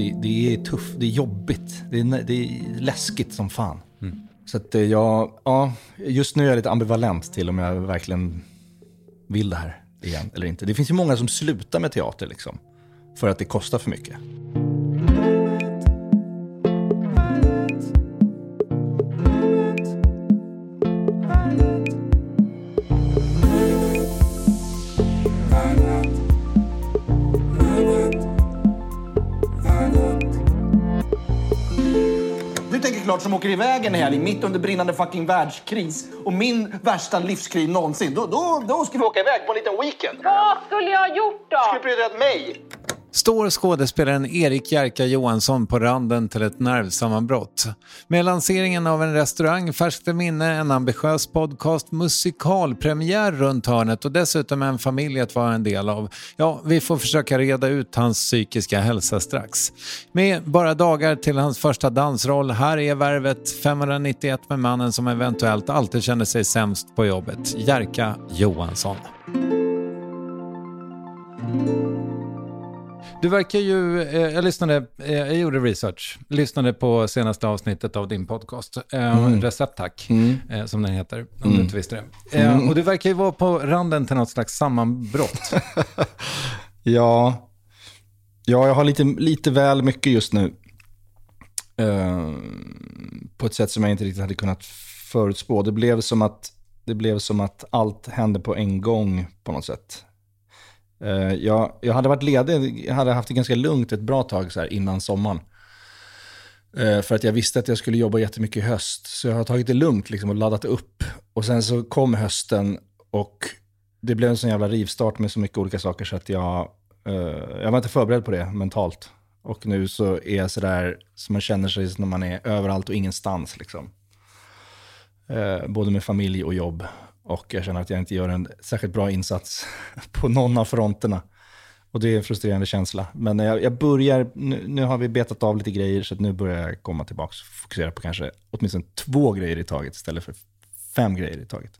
Det, det är tufft, det är jobbigt, det är, det är läskigt som fan. Mm. Så att eh, jag, ja, just nu är jag lite ambivalent till om jag verkligen vill det här igen eller inte. Det finns ju många som slutar med teater liksom, för att det kostar för mycket. Klart som åker iväg en helg mitt under brinnande fucking världskris och min värsta livskris någonsin. Då, då, då ska vi åka iväg på en liten weekend. Vad skulle jag ha gjort då? Skulle prioriterat mig. Står skådespelaren Erik Jerka Johansson på randen till ett nervsammanbrott. Med lanseringen av en restaurang färskt i minne, en ambitiös podcast, musikalpremiär runt hörnet och dessutom en familj att vara en del av. Ja, vi får försöka reda ut hans psykiska hälsa strax. Med bara dagar till hans första dansroll, här är värvet 591 med mannen som eventuellt alltid känner sig sämst på jobbet, Jerka Johansson. Du verkar ju, eh, jag lyssnade, eh, jag gjorde research, lyssnade på senaste avsnittet av din podcast, eh, mm. Recept Tack, mm. eh, som den heter, om mm. du inte visste det. Eh, mm. Och du verkar ju vara på randen till något slags sammanbrott. ja. ja, jag har lite, lite väl mycket just nu. Eh, på ett sätt som jag inte riktigt hade kunnat förutspå. Det blev som att, det blev som att allt hände på en gång på något sätt. Eh, jag, jag hade varit ledig, jag hade haft det ganska lugnt ett bra tag så här innan sommaren. Eh, för att jag visste att jag skulle jobba jättemycket i höst. Så jag har tagit det lugnt liksom, och laddat upp. Och sen så kom hösten och det blev en sån jävla rivstart med så mycket olika saker så att jag, eh, jag var inte förberedd på det mentalt. Och nu så är jag sådär som man känner sig när man är överallt och ingenstans. Liksom. både med familj och jobb. Och jag känner att jag inte gör en särskilt bra insats på någon av fronterna. Och det är en frustrerande känsla. Men jag, jag börjar, nu, nu, har vi betat av lite grejer, så nu börjar jag komma tillbaka och fokusera på kanske åtminstone två grejer i taget istället för fem grejer i taget.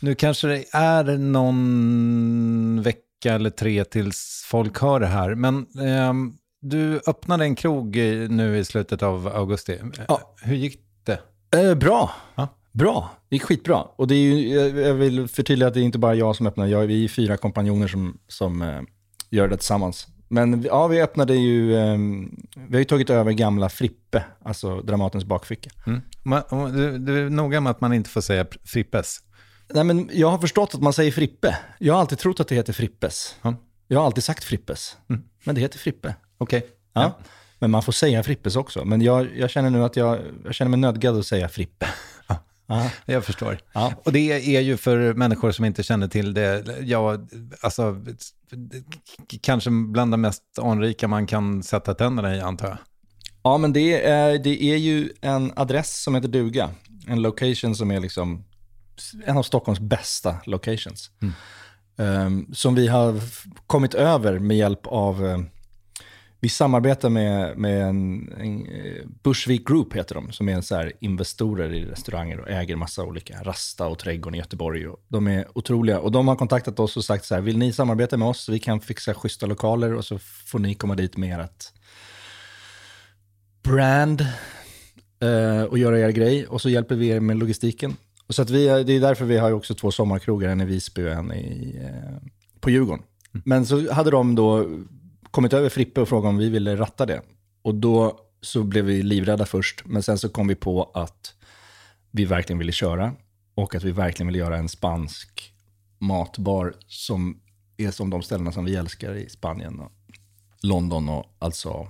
Nu kanske det är någon vecka eller tre tills folk hör det här, men eh, du öppnade en krog nu i slutet av augusti. Ja. Hur gick det? Eh, bra. Ja. Bra, det gick skitbra. Och det är ju, jag vill förtydliga att det är inte bara jag som öppnar, jag, vi är fyra kompanjoner som, som uh, gör det tillsammans. Men ja, vi öppnade ju, um, vi har ju tagit över gamla Frippe, alltså Dramatens bakficka. Mm. du, du är noga med att man inte får säga Frippes? Nej, men jag har förstått att man säger Frippe. Jag har alltid trott att det heter Frippes. Mm. Jag har alltid sagt Frippes, mm. men det heter Frippe. Okej. Okay. Ja. ja. Men man får säga Frippes också. Men jag, jag känner nu att jag, jag känner mig nödgad att säga Frippe. Ja, jag förstår. Ja. Och det är ju för människor som inte känner till det, ja, alltså, kanske bland det mest anrika man kan sätta tänderna i, antar jag. Ja, men det är, det är ju en adress som heter duga. En location som är liksom en av Stockholms bästa locations. Um, som vi har kommit över med hjälp av, eh, vi samarbetar med, med en, en eh, Bushvik Group heter de, som är så här investorer i restauranger och äger massa olika, Rasta och Trädgården i Göteborg. Och de är otroliga och de har kontaktat oss och sagt så här, vill ni samarbeta med oss? Vi kan fixa schyssta lokaler och så får ni komma dit med ert brand eh, och göra er grej. Och så hjälper vi er med logistiken. Och så att vi, det är därför vi har också två sommarkrogar, en i Visby och en i, eh, på Djurgården. Men så hade de då kommit över Frippe och frågat om vi ville ratta det. Och då så blev vi livrädda först, men sen så kom vi på att vi verkligen ville köra och att vi verkligen ville göra en spansk matbar som är som de ställena som vi älskar i Spanien och London och alltså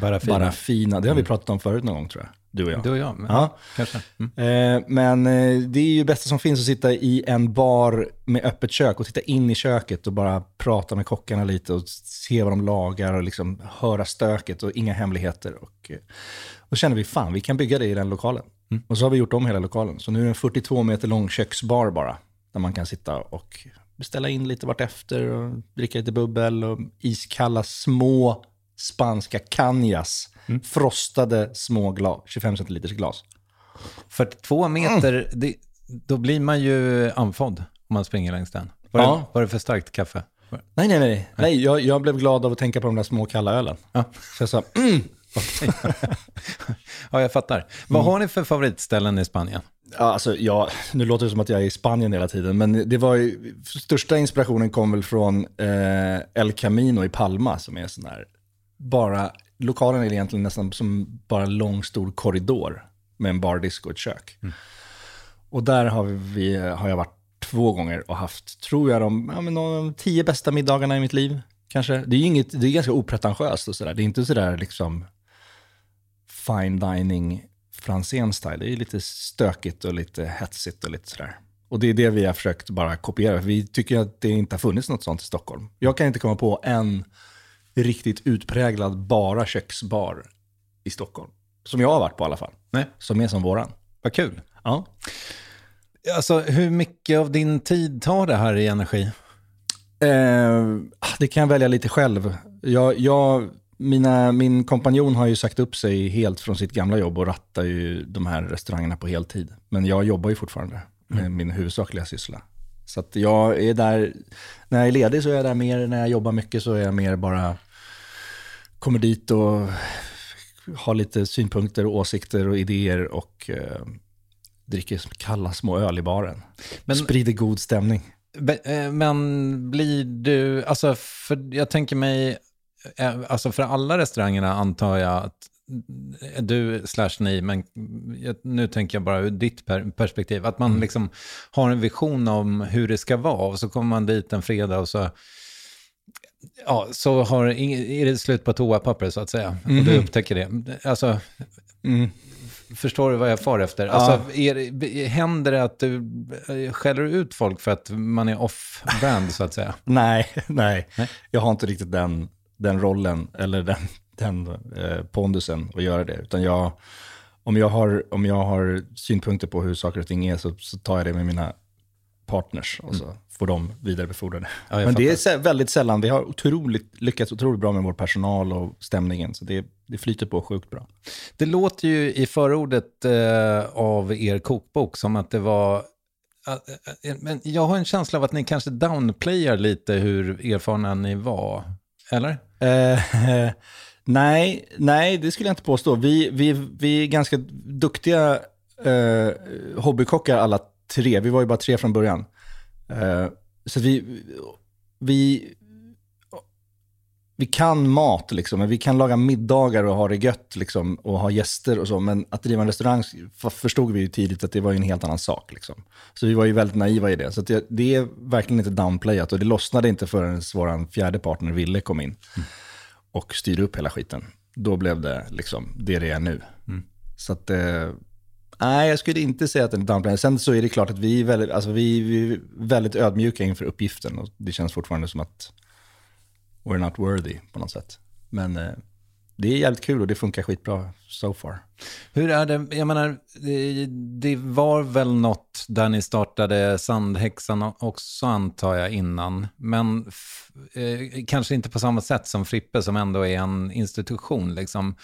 Bara fina. bara fina. Det har vi pratat om förut någon gång tror jag, du och jag. Du och jag, men, Ja. kanske. Mm. Eh, men eh, det är ju det bästa som finns att sitta i en bar med öppet kök och titta in i köket och bara prata med kockarna lite och se vad de lagar och liksom höra stöket och inga hemligheter. Och, eh, och känner vi, fan vi kan bygga det i den lokalen. Och så har vi gjort om hela lokalen. Så nu är det en 42 meter lång köksbar bara, där man kan sitta och beställa in lite vartefter och dricka lite bubbel och iskalla små spanska canjas. Frostade små glas, 25 centiliters glas. 42 meter, det, då blir man ju andfådd om man springer längs den. Var, Ja. det, var det för starkt kaffe? Nej, nej, nej. nej jag, jag blev glad av att tänka på de där små kalla ölen. Ja. Så jag sa, mm. Ja, jag fattar. Vad har ni för favoritställen i Spanien? ja, alltså, ja, nu låter det som att jag är i Spanien hela tiden, men det var ju, största inspirationen kom väl från eh, El Camino i Palma, som är sån där, bara, lokalen är egentligen nästan som bara en lång stor korridor med en bardisk och ett kök. Och där har, vi, har jag varit två gånger och haft, tror jag, de, ja, men de tio bästa middagarna i mitt liv. Kanske. Det är, inget, det är ganska opretentiöst och sådär. Det är inte sådär liksom fine dining Franzén style. Det är lite stökigt och lite hetsigt och lite sådär. Och det är det vi har försökt bara kopiera. Vi tycker att det inte har funnits något sånt i Stockholm. Jag kan inte komma på en riktigt utpräglad bara köksbar i Stockholm. Som jag har varit på i alla fall. Nej. Som är som våran. Vad kul. Ja. Alltså, hur mycket av din tid tar det här i energi? Eh, det kan jag välja lite själv. Jag, jag, mina, min kompanjon har ju sagt upp sig helt från sitt gamla jobb och rattar ju de här restaurangerna på heltid. Men jag jobbar ju fortfarande med min huvudsakliga syssla. Så jag är där, när jag är ledig så är jag där mer, när jag jobbar mycket så är jag mer bara, kommer dit och har lite synpunkter och åsikter och idéer och eh, dricker kalla små öl i baren. Men- Sprider god stämning. Eh, Men blir du, alltså för jag tänker mig, eh, alltså för alla restaurangerna antar jag att du slash ni, men nu tänker jag bara ur ditt per- perspektiv, att man liksom har en vision om hur det ska vara och så kommer man dit en fredag och så, ja, så har, är det slut på toapapper så att säga, och du upptäcker det. Alltså, Mm. Förstår du vad jag far efter? Alltså, är, det- händer det att du eh, skäller ut folk för att man är off-brand, så att säga? Nej, nej, Nej. Jag har inte riktigt den, den rollen eller den, den eh, pondusen att göra det. Utan jag, om, jag har, om jag har synpunkter på hur saker och ting är så, så tar jag det med mina partners och så får de vidarebefordra det. Mm. Ja, Men det är väldigt sällan. Vi har otroligt, lyckats otroligt bra med vår personal och stämningen. Så det, det flyter på sjukt bra. Det låter ju i förordet eh, av er kokbok som att det var... eh, eh, men jag har en känsla av att ni kanske downplayar lite hur erfarna ni var. Eller? Eh, nej, nej, det skulle jag inte påstå. Vi, vi, vi är ganska duktiga eh, hobbykockar alla tre. Vi var ju bara tre från början. Eh, så vi, vi, vi kan mat, liksom. men vi kan laga middagar och ha det gött liksom, och ha gäster och så. Men att driva en restaurang förstod vi ju tidigt att det var en helt annan sak. Liksom. Så vi var ju väldigt naiva i det. Så det, det är verkligen inte downplayat och det lossnade inte förrän vår fjärde partner Ville kom in och styrde upp hela skiten. Då blev det liksom det det är nu. Så att, eh, nej jag skulle inte säga att den är downplayad. Sen så är det klart att vi är väldigt, alltså vi, vi är väldigt ödmjuka inför uppgiften och det känns fortfarande som att we're not worthy på något sätt. Men eh, det är jävligt kul och det funkar skitbra so far. Hur är det, jag menar, det, det var väl något där ni startade Sandhäxan också antar jag innan, men f, eh, kanske inte på samma sätt som Frippe som ändå är en institution liksom.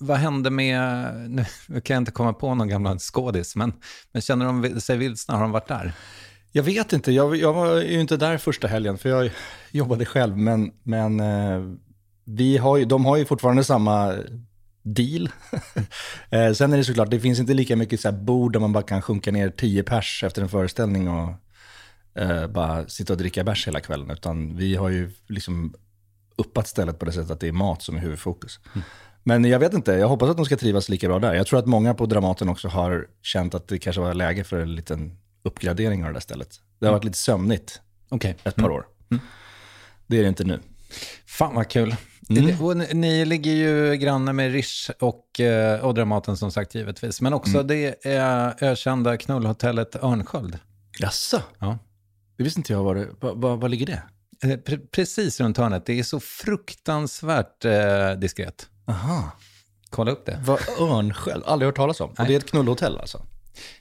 Vad hände med, nu kan jag inte komma på någon gammal skådis, men, men känner de sig vilsna? Har de varit där? Jag vet inte, jag, jag var ju inte där första helgen för jag jobbade själv, men, men eh, vi har ju, de har ju fortfarande samma deal. Eh, sen är det såklart, det finns inte lika mycket så här bord där man bara kan sjunka ner tio pers efter en föreställning och eh, bara sitta och dricka bärs hela kvällen, utan vi har ju liksom uppat stället på det sättet att det är mat som är huvudfokus. Men jag vet inte, jag hoppas att de ska trivas lika bra där. Jag tror att många på Dramaten också har känt att det kanske var läge för en liten uppgradering av det där stället. Det har varit lite sömnigt Okej. ett par år. Det är det inte nu. Fan vad kul. Och ni- ligger ju granne med Rish och, eh, och Dramaten som sagt givetvis. Men också det är ökända knullhotellet Örnsköld. Jaså? Ja. Det visste inte jag var det. Var, var, var ligger det? Eh, Pre- precis runt hörnet. Det är så fruktansvärt eh, diskret. Aha. Kolla upp det. Vad Örnsköld? Aldrig hört talas om. Och det är ett knullhotell alltså?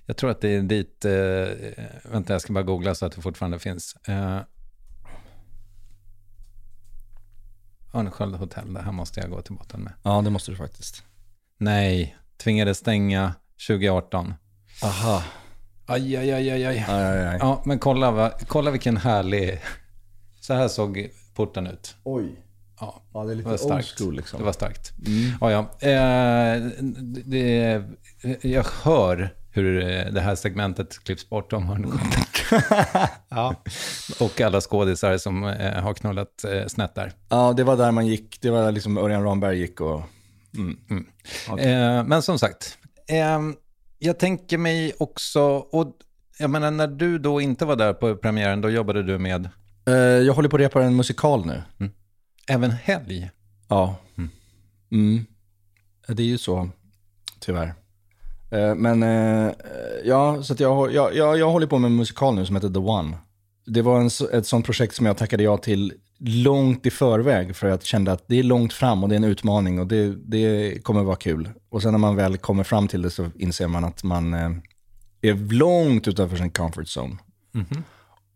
Jag tror att det är dit... Eh, vänta, jag ska bara googla så att det fortfarande finns. Eh, Örnsköld hotell, det här måste jag gå till botten med. Ja, det måste du faktiskt. Nej, tvingades stänga 2018. Aha. Aj, aj, aj, aj, aj. Aj, aj, aj. Ja, men kolla, va, kolla vilken härlig... Så här såg porten ut. Oj. Ja, Ja, det är lite det var starkt. school liksom. Det var starkt. Ja, ja. Eh, det, jag hör hur det här segmentet klipps bort om Hörnsköldsvik. ja. Och alla skådisar som eh, har knullat eh, snett där. ja, det var där man gick. Det var där liksom Örjan Ramberg gick och... Mm. Eh, men som sagt, eh, jag tänker mig också, och jag menar när du då inte var där på premiären, då jobbade du med jag håller på att repa en musikal nu. även helg. Ja. Mm. Det är ju så, tyvärr. Eh, Men eh, ja, så jag, jag, jag, jag håller på med en musikal nu som heter The One. Det var en, ett sånt projekt som jag tackade ja till långt i förväg för jag kände att det är långt fram och det är en utmaning och det, det kommer vara kul. Och sen när man väl kommer fram till det så inser man att man eh, är långt utanför sin comfort zone.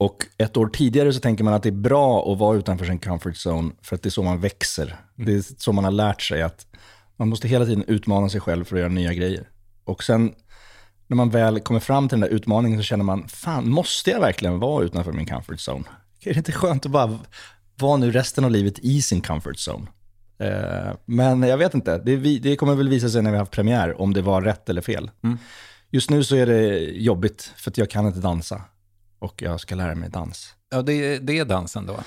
Och ett år tidigare så tänker man att det är bra att vara utanför sin comfort zone för att det är så man växer. Det är så man har lärt sig att man måste hela tiden utmana sig själv för att göra nya grejer. Och sen när man väl kommer fram till den där utmaningen så känner man, fan, måste jag verkligen vara utanför min comfort zone? Är det inte skönt att bara vara nu resten av livet i sin comfort zone? Eh, men jag vet inte, det, kommer väl visa sig när vi har haft premiär om det var rätt eller fel. Just nu så är det jobbigt för att jag kan inte dansa och jag ska lära mig dans. Ja, det, det är dansen då.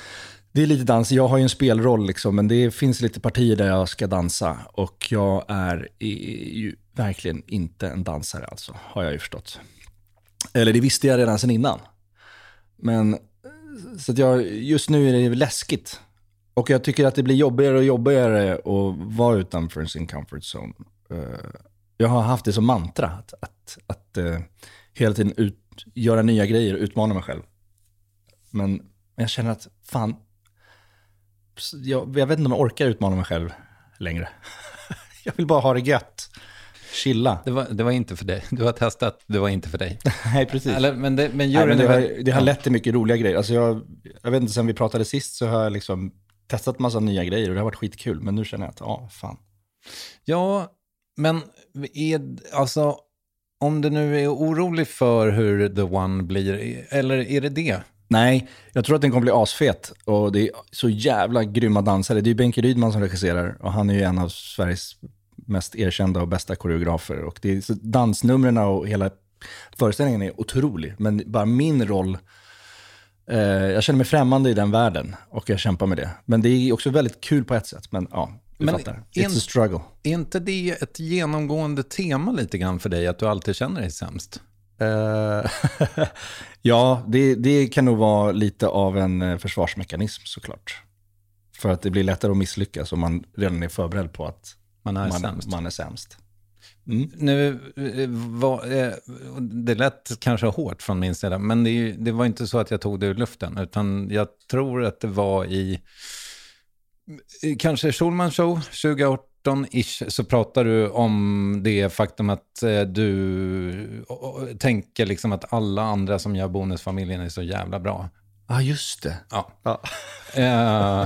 Det är lite dans, jag har ju en spelroll liksom, men det finns lite partier där jag ska dansa och jag är ju verkligen inte en dansare alltså, har jag ju förstått. Eller det visste jag redan sedan innan. Men så att jag, just nu är det läskigt. Och jag tycker att det blir jobbigare och jobbigare att vara utanför sin comfort zone. Eh, Jag har haft det som mantra, att, att, att eh, hela tiden ut, göra nya grejer och utmana mig själv. Men jag känner att, fan, jag, jag vet inte om jag orkar utmana mig själv längre. jag vill bara ha det gött. Chilla. Det var, det var inte för dig. Du har testat, det var inte för dig. Nej, precis. Eller, men det, men Nej, juryn men det, har, det har lett till mycket roliga grejer. Alltså jag, jag vet inte, sen vi pratade sist så har jag liksom testat massa nya grejer och det har varit skitkul. Men nu känner jag att, ja, fan. Ja, men är, alltså, om du nu är orolig för hur The One blir, eller är det det? Nej, jag tror att den kommer bli asfet. Och det är så jävla grymma dansare. Det är ju Benke Rydman som regisserar och han är ju en av Sveriges mest erkända och bästa koreografer. Och det är, så dansnumren och hela föreställningen är otrolig. Men bara min roll, eh, jag känner mig främmande i den världen och jag kämpar med det. Men det är också väldigt kul på ett sätt. Men ja, du Men fattar. en- It's a struggle. Är inte det ett genomgående tema lite grann för dig, att du alltid känner dig sämst? Eh, ja, det, det kan nog vara lite av en eh, försvarsmekanism såklart. För att det blir lättare att misslyckas om man redan är förberedd på att Man är man, sämst. man är sämst. Nu eh, var, det lät kanske hårt från min sida, men det, det var inte så att jag tog det ur luften, utan jag tror att det var i kanske Schulman Show 2018-ish så pratar du om det faktum att eh, du tänker liksom att alla andra som gör Bonusfamiljen är så jävla bra. Ja, ah, just det. Ja. Ja. Eh,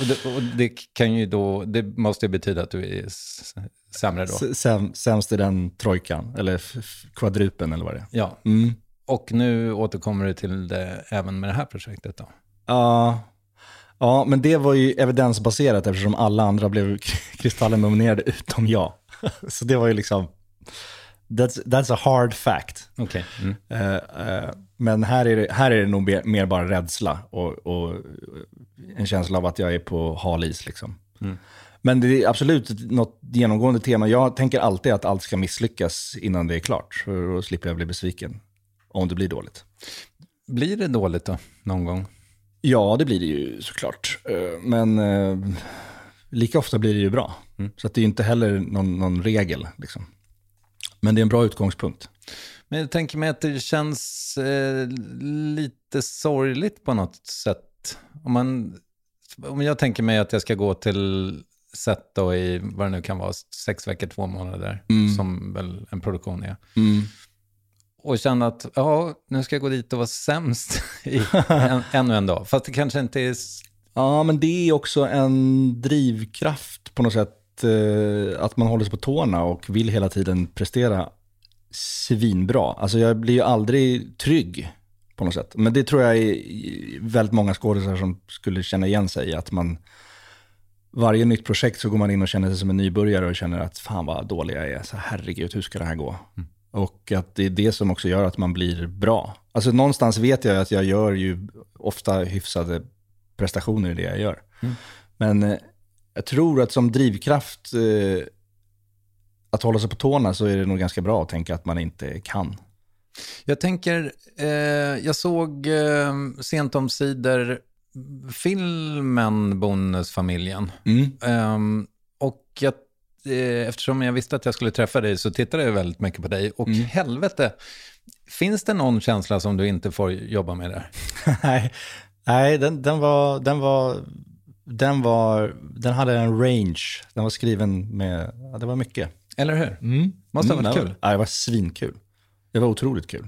och, det, och det kan ju då, det måste ju betyda att du är sämre då. Säm, sämst i den trojkan, eller kvadrupen eller vad det är. Ja, Mm. och nu återkommer du till det även med det här projektet då. Ja. Ja, men det var ju evidensbaserat eftersom alla andra blev Kristallen nominerade utom jag. Så det var ju liksom, that's, that's a hard fact. Okej. Mm. Eh, eh, men här är, det, här är det nog mer, bara rädsla och, och en känsla av att jag är på hal is. Liksom. Men det är absolut något genomgående tema. Jag tänker alltid att allt ska misslyckas innan det är klart. För då slipper jag bli besviken om det blir dåligt. Blir det dåligt då, någon gång? Ja, det blir det ju såklart. Eh, Men eh, lika ofta blir det ju bra. Så att det är ju inte heller någon, någon regel. Liksom. Men det är en bra utgångspunkt. Men jag tänker mig att det känns eh, lite sorgligt på något sätt. Om, man, om jag tänker mig att jag ska gå till set då i, vad det nu kan vara, sex veckor, två månader, som väl en produktion är. Och känna att, ja, nu ska jag gå dit och vara sämst i en, ännu en dag. Fast det kanske inte är... Ja, men det är också en drivkraft på något sätt. eh, Att man håller sig på tårna och vill hela tiden prestera svinbra. Alltså jag blir ju aldrig trygg på något sätt. Men det tror jag är väldigt många skådespelare som skulle känna igen sig i. Att man, varje nytt projekt så går man in och känner sig som en nybörjare och känner att fan vad dålig jag är. Så herregud, hur ska det här gå? Och att det är det som också gör att man blir bra. Alltså någonstans vet jag att jag gör ju ofta hyfsade prestationer i det jag gör. Men eh, jag tror att som drivkraft eh, att hålla sig på tårna så är det nog ganska bra att tänka att man inte kan. Jag tänker, eh, jag såg eh, sent om sidor filmen Bonusfamiljen. Mm. Ehm, och jag, eh, eftersom jag visste att jag skulle träffa dig så tittade jag väldigt mycket på dig. Och helvete, finns det någon känsla som du inte får jobba med där? nej, nej den, den, var, den, var, den var, den hade en range. Den var skriven med, ja, det var mycket. Eller hur? Måste ha varit det kul. Ja, det var svinkul. Det var otroligt kul.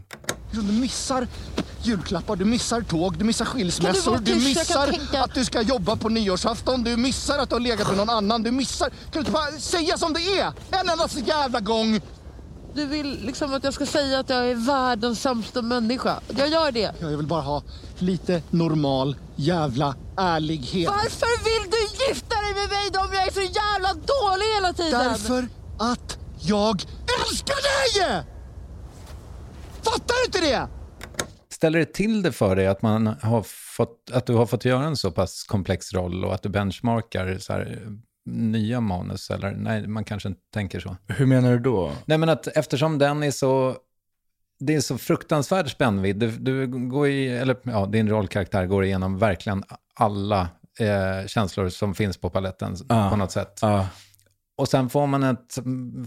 Du missar julklappar, du missar tåg, du missar skilsmässor, du du, missar tänka. att du ska jobba på nyårsafton, du missar att du har legat med någon annan, du missar... Kan du inte bara säga som det är? En enda jävla gång! Du vill liksom att jag ska säga att jag är världens sämsta människa. Jag gör det. Jag vill bara ha lite normal jävla ärlighet. Varför vill du gifta dig med mig då om jag är så jävla dålig hela tiden? Därför att jag älskar dig! Fattar du inte det? Ställer det till det för dig att, man har fått, att du har fått göra en så pass komplex roll och att du benchmarkar så här, eh, nya manus? Eller nej, man kanske inte tänker så. Hur menar du då? Nej, men att eftersom den är så... Det är så fruktansvärd spännvidd. Du, du går i, eller ja, din rollkaraktär går igenom verkligen alla eh, känslor som finns på paletten Ja. på något sätt. Ja, Och sen får, man ett,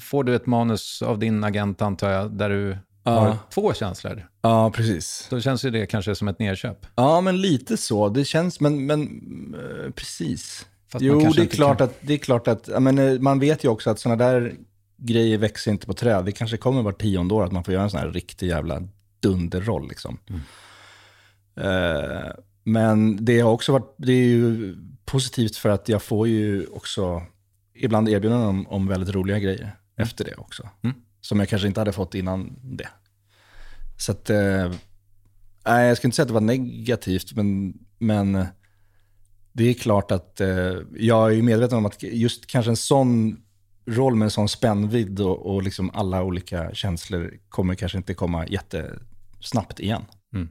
får du ett manus av din agent, antar jag, där du Ja. har två känslor. ja precis. Då känns ju det kanske som ett nedköp. Ja, men lite så. Det känns, men, men eh, precis. Fast jo, det är, klart kan. att, det är klart att, men, eh, man vet ju också att sådana där grejer växer inte på träd. Det kanske kommer var tionde år att man får göra en sån här riktig jävla dunderroll. Liksom. Eh, men det har också varit, det är ju positivt för att jag får ju också ibland erbjudanden om, om väldigt roliga grejer efter det också. Som jag kanske inte hade fått innan det. Så att, eh, nej jag ska inte säga att det var negativt, men, men eh, det är klart att eh, jag är medveten om att just kanske en sån roll med en sån spännvidd och, och liksom alla olika känslor kommer kanske inte komma jättesnabbt igen. Mm.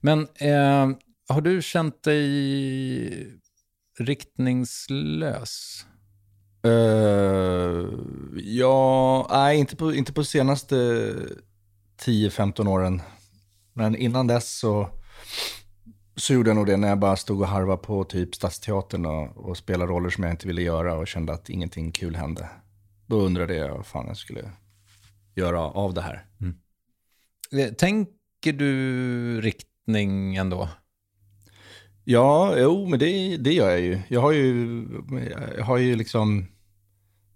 Men eh, har du känt dig riktningslös? Uh, ja, nej, inte på, inte på senaste 10-15 åren. Men innan dess så, så gjorde jag nog det när jag bara stod och harvade på typ Stadsteatern och, och spelade roller som jag inte ville göra och kände att ingenting kul hände. Då undrade jag vad fan jag skulle göra av det här. Mm. Eh, tänker du riktning ändå? Ja, jo, men det, det gör jag ju. Jag har ju, jag har ju liksom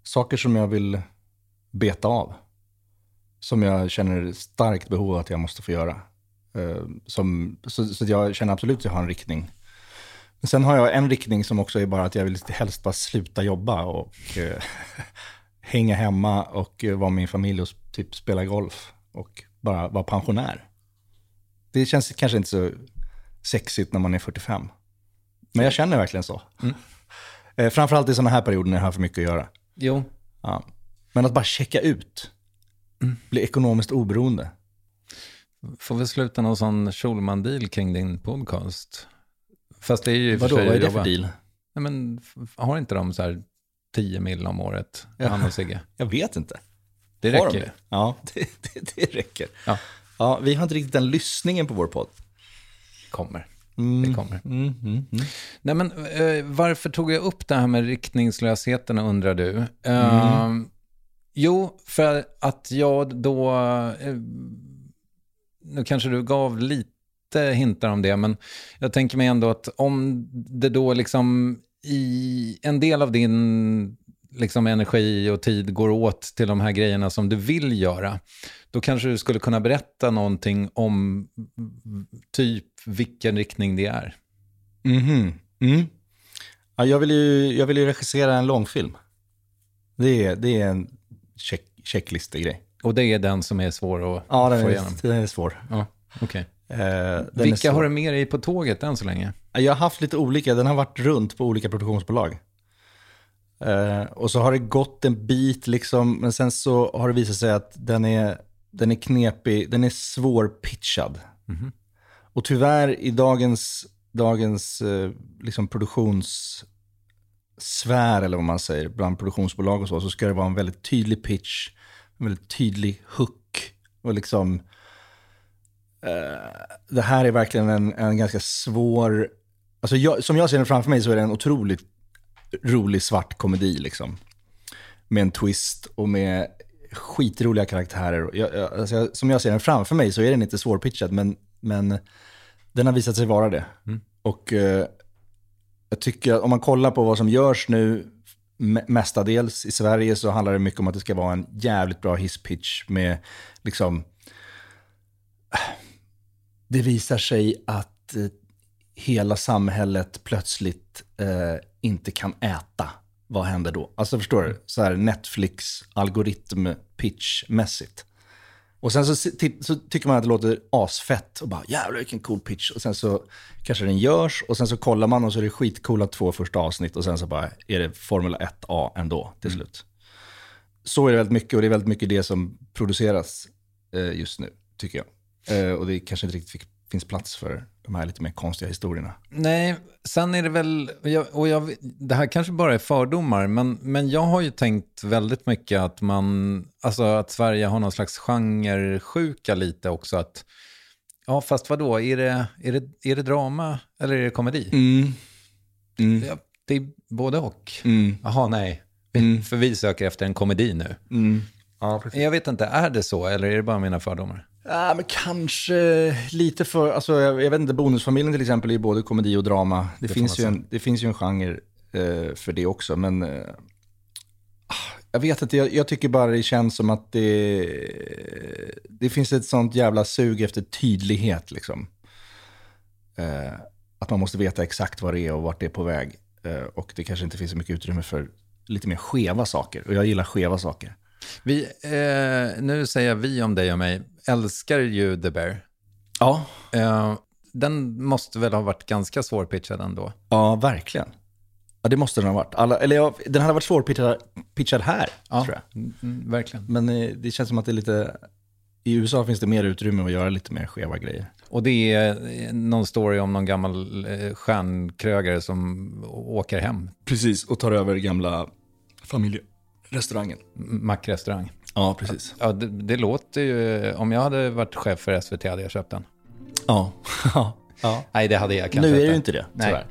saker som jag vill beta av. Som jag känner starkt behov av att jag måste få göra. Eh, som, så, så jag känner absolut att jag har en riktning. Men sen har jag en riktning som också är bara att jag vill helst bara sluta jobba och eh, hänga hemma och eh, vara med min familj och typ spela golf och bara vara pensionär. Det känns kanske inte så sexigt när man är 45. Men jag känner verkligen så. Mm. Eh, framförallt i sådana här perioder när jag har för mycket att göra. Jo, Ja. Men att bara checka ut, Mm. bli ekonomiskt oberoende. får vi sluta någon sån Schulman-deal kring din podcast? Fast det är ju Vadå, vad är det jobba. för deal? Nej, men har inte de så här 10 mil om året, Ja. han och Sigge? Jag vet inte. Det Har de räcker ju. det? Ja, det, det, det räcker. Ja. Ja, vi har inte riktigt den lyssningen på vår podd. Kommer. Mm. Det kommer. Mm, mm, mm. Nej, men eh, varför tog jag upp det här med riktningslösheten undrar du? Eh, Jo, för att jag då, eh, nu kanske du gav lite hintar om det, men jag tänker mig ändå att om det då liksom i en del av din liksom energi och tid går åt till de här grejerna som du vill göra, då kanske du skulle kunna berätta någonting om typ vilken riktning det är. Mhm. Mm. Ja, jag, vill ju, jag vill ju regissera en långfilm. Det är, det är en check, checklistegrej. Och det är den som är svår att Ja, få är, igenom? den är svår. Ja, okej. Eh, Vilka svår. har du med dig på tåget än så länge? Jag har haft lite olika, den har varit runt på olika produktionsbolag. Eh, och så har det gått en bit liksom, men sen så har det visat sig att den är, den är knepig, den är svårpitchad. Och tyvärr i dagens, dagens eh, liksom produktionssfär, eller vad man säger, bland produktionsbolag och så, så ska det vara en väldigt tydlig pitch, en väldigt tydlig hook. Och liksom, det här är verkligen en, en ganska svår... Alltså jag, som jag ser den framför mig så är det en otroligt rolig svart komedi. Liksom. Med en twist och med skitroliga karaktärer. Jag, jag, alltså som jag ser den framför mig så är den inte svårpitchad, men, men den har visat sig vara det. Och eh, jag tycker att om man kollar på vad som görs nu, me- mestadels i Sverige, så handlar det mycket om att det ska vara en jävligt bra hisspitch med liksom det visar sig att eh, hela samhället plötsligt eh, inte kan äta. Vad händer då? Alltså förstår du? Så här Netflix algoritm pitch-mässigt. Och sen så, så tycker man att det låter asfett och bara jävlar vilken cool pitch. Och sen så kanske den görs och sen så kollar man och så är det skitcoola två första avsnitt och sen så bara är det Formula 1A ändå till slut. Så är det väldigt mycket och det är väldigt mycket det som produceras eh, just nu, tycker jag. Eh, och det kanske inte riktigt fick, finns plats för de här lite mer konstiga historierna. Nej, sen är det väl, jag, och jag, det här kanske bara är fördomar, men, men jag har ju tänkt väldigt mycket att man, alltså att Sverige har någon slags genresjuka lite också. Att, ja, fast vad då är det, är, det, är det drama eller är det komedi? Mm. Ja, det är både och. Mm. Jaha, nej. För vi söker efter en komedi nu. Mm. Ja, precis. Jag vet inte, är det så eller är det bara mina fördomar? Ja, men kanske lite för, alltså jag, jag vet inte, Bonusfamiljen till exempel är både komedi och drama. Det, får finns, ju en, det finns ju en genre eh, för det också, men eh, jag vet inte, jag, jag tycker bara det känns som att det, det finns ett sånt jävla sug efter tydlighet liksom. Eh, att man måste veta exakt vad det är och vart det är på väg. Eh, och det kanske inte finns så mycket utrymme för lite mer skeva saker. Och jag gillar skeva saker. Vi, eh, nu säger jag vi om dig och mig, älskar ju The Bear. Ja, Eh, den måste väl ha varit ganska svårpitchad ändå? Ja, verkligen. Ja, det måste den ha varit. Alla, eller ja, den hade varit svårpitchad pitchad här, Ja, tror jag. mm, mm, verkligen. Men eh, det känns som att det är lite... I USA finns det mer utrymme att göra lite mer skeva grejer. Och det är eh, någon story om någon gammal eh, stjärnkrögare som åker hem, Precis, och tar över gamla familjerestaurangen. Mackrestaurang. Ja, precis. Ja, det, det låter ju, om jag hade varit chef för SVT hade jag köpt den. Ja. ja. Nej, det hade jag kanske Nu är det ju inte det, Nej. tyvärr.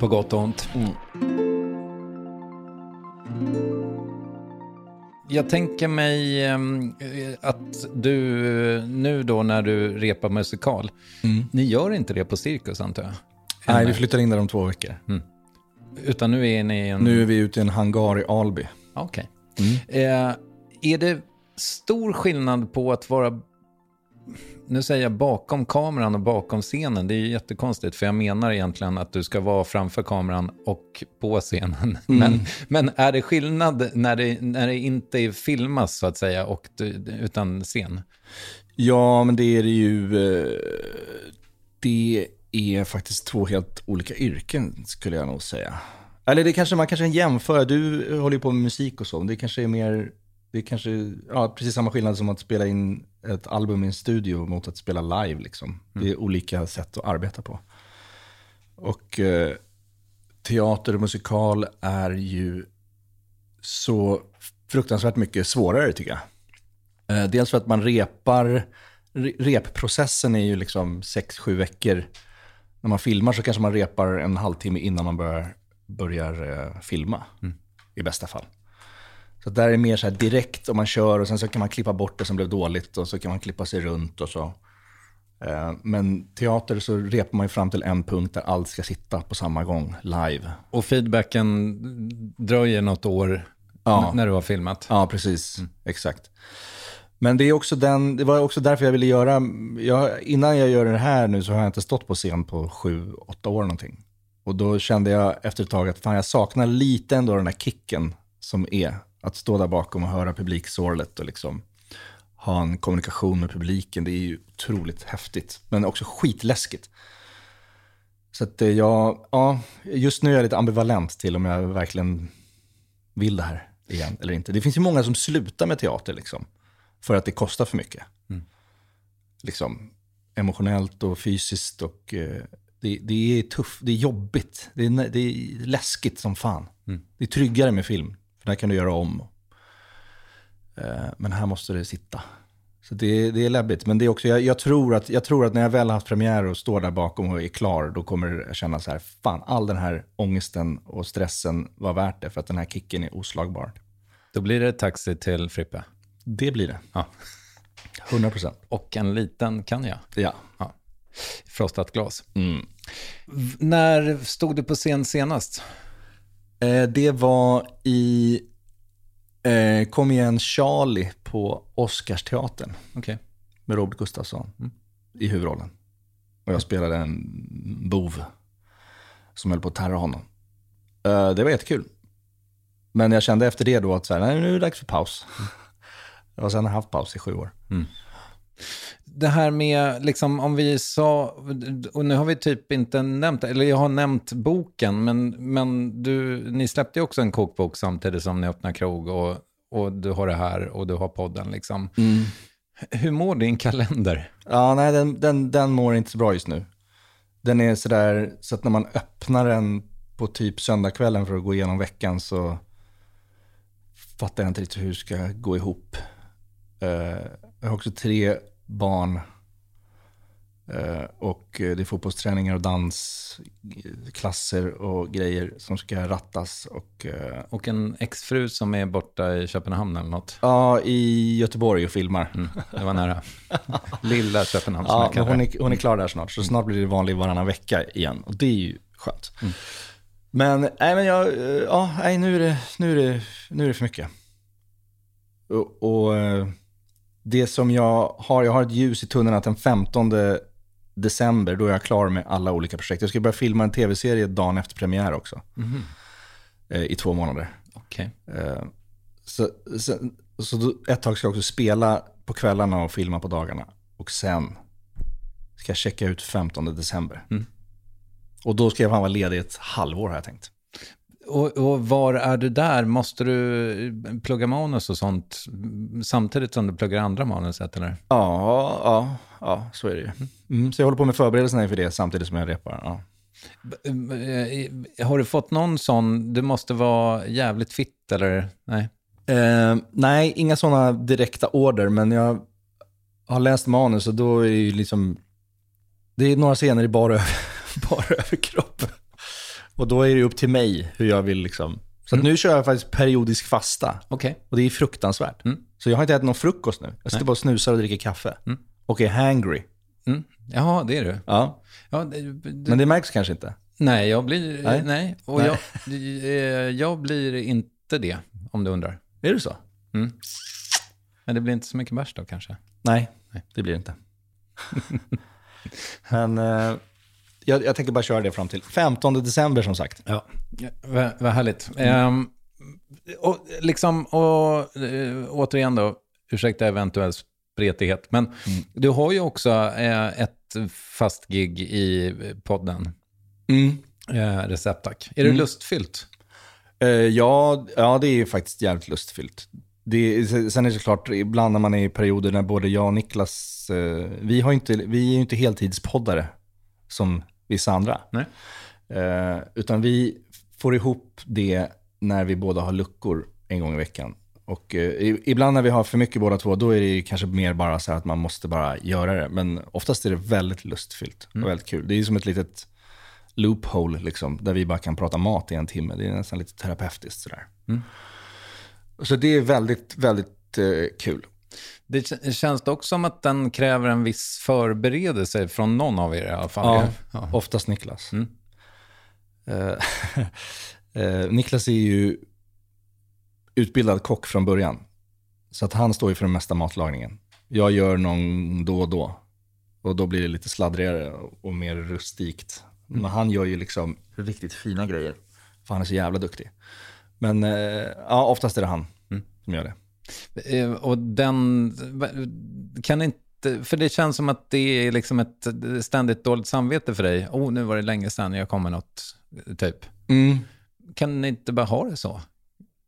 På gott och ont. Jag tänker mig ehm, eh, att du nu då när du repar musikal, ni gör inte det på Cirkus antar jag? Nej, vi flyttar in där om två veckor. Utan nu är ni en... Nu är vi ute i en hangar i Alby. Okej. Eh, är det stor skillnad på att vara, nu säger jag bakom kameran och bakom scenen, det är ju jättekonstigt, för jag menar egentligen att du ska vara framför kameran och på scenen. Men, men är det skillnad när det, när det inte filmas så att säga, och utan scen? Ja, men det är det ju. eh, Det är faktiskt två helt olika yrken skulle jag nog säga. Eller det kanske man kanske kan jämföra. Du håller ju på med musik och så. Det kanske är mer, det kanske, ja, precis samma skillnad som att spela in ett album i en studio mot att spela live liksom. Det är olika sätt att arbeta på. Och eh, teater och musikal är ju så fruktansvärt mycket svårare tycker jag. Eh, dels för att man repar, re- repprocessen är ju liksom 6-7 veckor. När man filmar så kanske man repar en halvtimme innan man börjar, börjar eh, filma. I bästa fall. Så där är det mer så här direkt om man kör och sen så kan man klippa bort det som blev dåligt och så kan man klippa sig runt och så. Eh, Men teater så repar man ju fram till en punkt där allt ska sitta på samma gång, live. Och feedbacken dröjer något år Ja. när du har filmat? Ja, precis. Exakt. Men det, är också den, det var också därför jag ville göra, jag, innan jag gör det här nu så har jag inte stått på scen på sju, åtta år någonting. Och då kände jag efter ett tag att fan, jag saknar lite ändå den här kicken som är att stå där bakom och höra publiksorlet och liksom ha en kommunikation med publiken. Det är ju otroligt häftigt, men också skitläskigt. Så att eh, jag, ja, just nu är jag lite ambivalent till om jag verkligen vill det här igen eller inte. Det finns ju många som slutar med teater liksom, för att det kostar för mycket. Liksom, emotionellt och fysiskt och eh, det, det är tufft, det är jobbigt, det är, det är läskigt som fan. Det är tryggare med film, för där kan du göra om. Eh, men här måste det sitta. Så det, det är läbbigt. Men det är också, jag, jag, tror att, jag tror att när jag väl har haft premiär och står där bakom och är klar, då kommer jag känna så här, fan, all den här ångesten och stressen var värt det, för att den här kicken är oslagbar. Då blir det taxi till Frippe. Det blir det. Ja. 100 procent. Och en liten kan jag. Ja. Ja. Frostat glas. Mm. När stod du på scen senast? Eh, det var i eh, Kom igen Charlie på Oscarsteatern Okej. med Robert Gustafsson i huvudrollen. Och jag spelade en bov som höll på att terra honom. Eh, det var jättekul. Men jag kände efter det då att så här, nej, nu är det dags för paus. Och sen har jag haft paus i sju år. Det här med, liksom, om vi sa, och nu har vi typ inte nämnt, eller jag har nämnt boken, men, men du, ni släppte ju också en kokbok samtidigt som ni öppnar krog och, och du har det här och du har podden liksom. Hur mår din kalender? Ja, nej, den, den, den mår inte så bra just nu. Den är sådär, så att när man öppnar den på typ söndagskvällen för att gå igenom veckan så fattar jag inte riktigt hur det ska gå ihop. Eh, jag har också tre barn. Eh, och det är fotbollsträningar och dansklasser och grejer som ska rattas. Och, eh, Och en exfru som är borta i Köpenhamn eller något. ja, i Göteborg och filmar. Mm, det var nära. Lilla Köpenhamn som Ja, jag hon, är, hon är klar där snart, så snart blir det vanlig varannan vecka igen. Och det är ju skönt. Men, nej, men jag, eh, ja, nej, nu, är det, nu, är det, nu är det för mycket. Och, och det som jag har, jag har ett ljus i tunneln att den 15 december, då är jag klar med alla olika projekt. Jag ska börja filma en tv-serie dagen efter premiär också. Eh, I två månader. Okej. Eh, Så, så, så ett tag ska jag också spela på kvällarna och filma på dagarna. Och sen ska jag checka ut 15 december. Och då ska jag vara ledig ett halvår har jag tänkt. Och, och var är du där? Måste du plugga manus och sånt samtidigt som du pluggar andra manuset eller? Ja, ja, ja så är det ju. Mm, så jag håller på med förberedelserna inför det samtidigt som jag repar. Ja. Eh, Har du fått någon sån, du måste vara jävligt fit eller? Nej. Eh, nej, inga sådana direkta order, men jag har läst manus och då är det ju liksom... Det är några scener i bara, bara överkropp. Och då är det upp till mig hur jag vill liksom Så att nu kör jag faktiskt periodisk fasta. Okej. Och det är fruktansvärt. Mm. Så jag har inte ätit någon frukost nu. Jag sitter bara och snusar och dricker kaffe. Och är hangry. Mm. Jaha, det är du. Ja. Ja, det, det, Men det märks kanske inte. nej, jag blir... Nej. Nej. Och Nej. Jag, eh, jag blir inte det, om du undrar. Är det så? Men det blir inte så mycket bärs då kanske. Nej, det blir det inte. Men eh, jag, jag tänker bara köra det fram till 15 december som sagt. Ja, vad, vad härligt. Ehm, och liksom, och eh, återigen då, ursäkta eventuell spretighet, men du har ju också eh, ett fast gig i podden, eh, Receptack. Är det lustfyllt? Eh, ja, ja, det är ju faktiskt jävligt lustfyllt. Det, sen är det såklart, ibland när man är i perioder när både jag och Niklas, eh, vi, har inte, vi är ju inte heltidspoddare som vissa andra. Eh, utan vi får ihop det när vi båda har luckor en gång i veckan. Och eh, ibland när vi har för mycket båda två, då är det kanske mer bara så att man måste bara göra det. Men oftast är det väldigt lustfyllt och väldigt kul. Det är som ett litet loophole, liksom, där vi bara kan prata mat i en timme. Det är nästan lite terapeutiskt sådär. Så det är väldigt, väldigt eh, kul. Det känns dock som att den kräver en viss förberedelse från någon av er i alla fall. Ja, Ja. oftast Niklas. Eh, eh, Niklas är ju utbildad kock från början. Så att han står ju för den mesta matlagningen. Jag gör någon då och då. Och då blir det lite sladdrigare och mer rustikt. Men han gör ju liksom riktigt fina grejer. För han är så jävla duktig. Men eh, ja, oftast är det han som gör det. Eh, Och den kan inte, för det känns som att det är liksom ett ständigt dåligt samvete för dig. Oh, nu var det länge sedan jag kom med något, typ. Kan ni inte bara ha det så?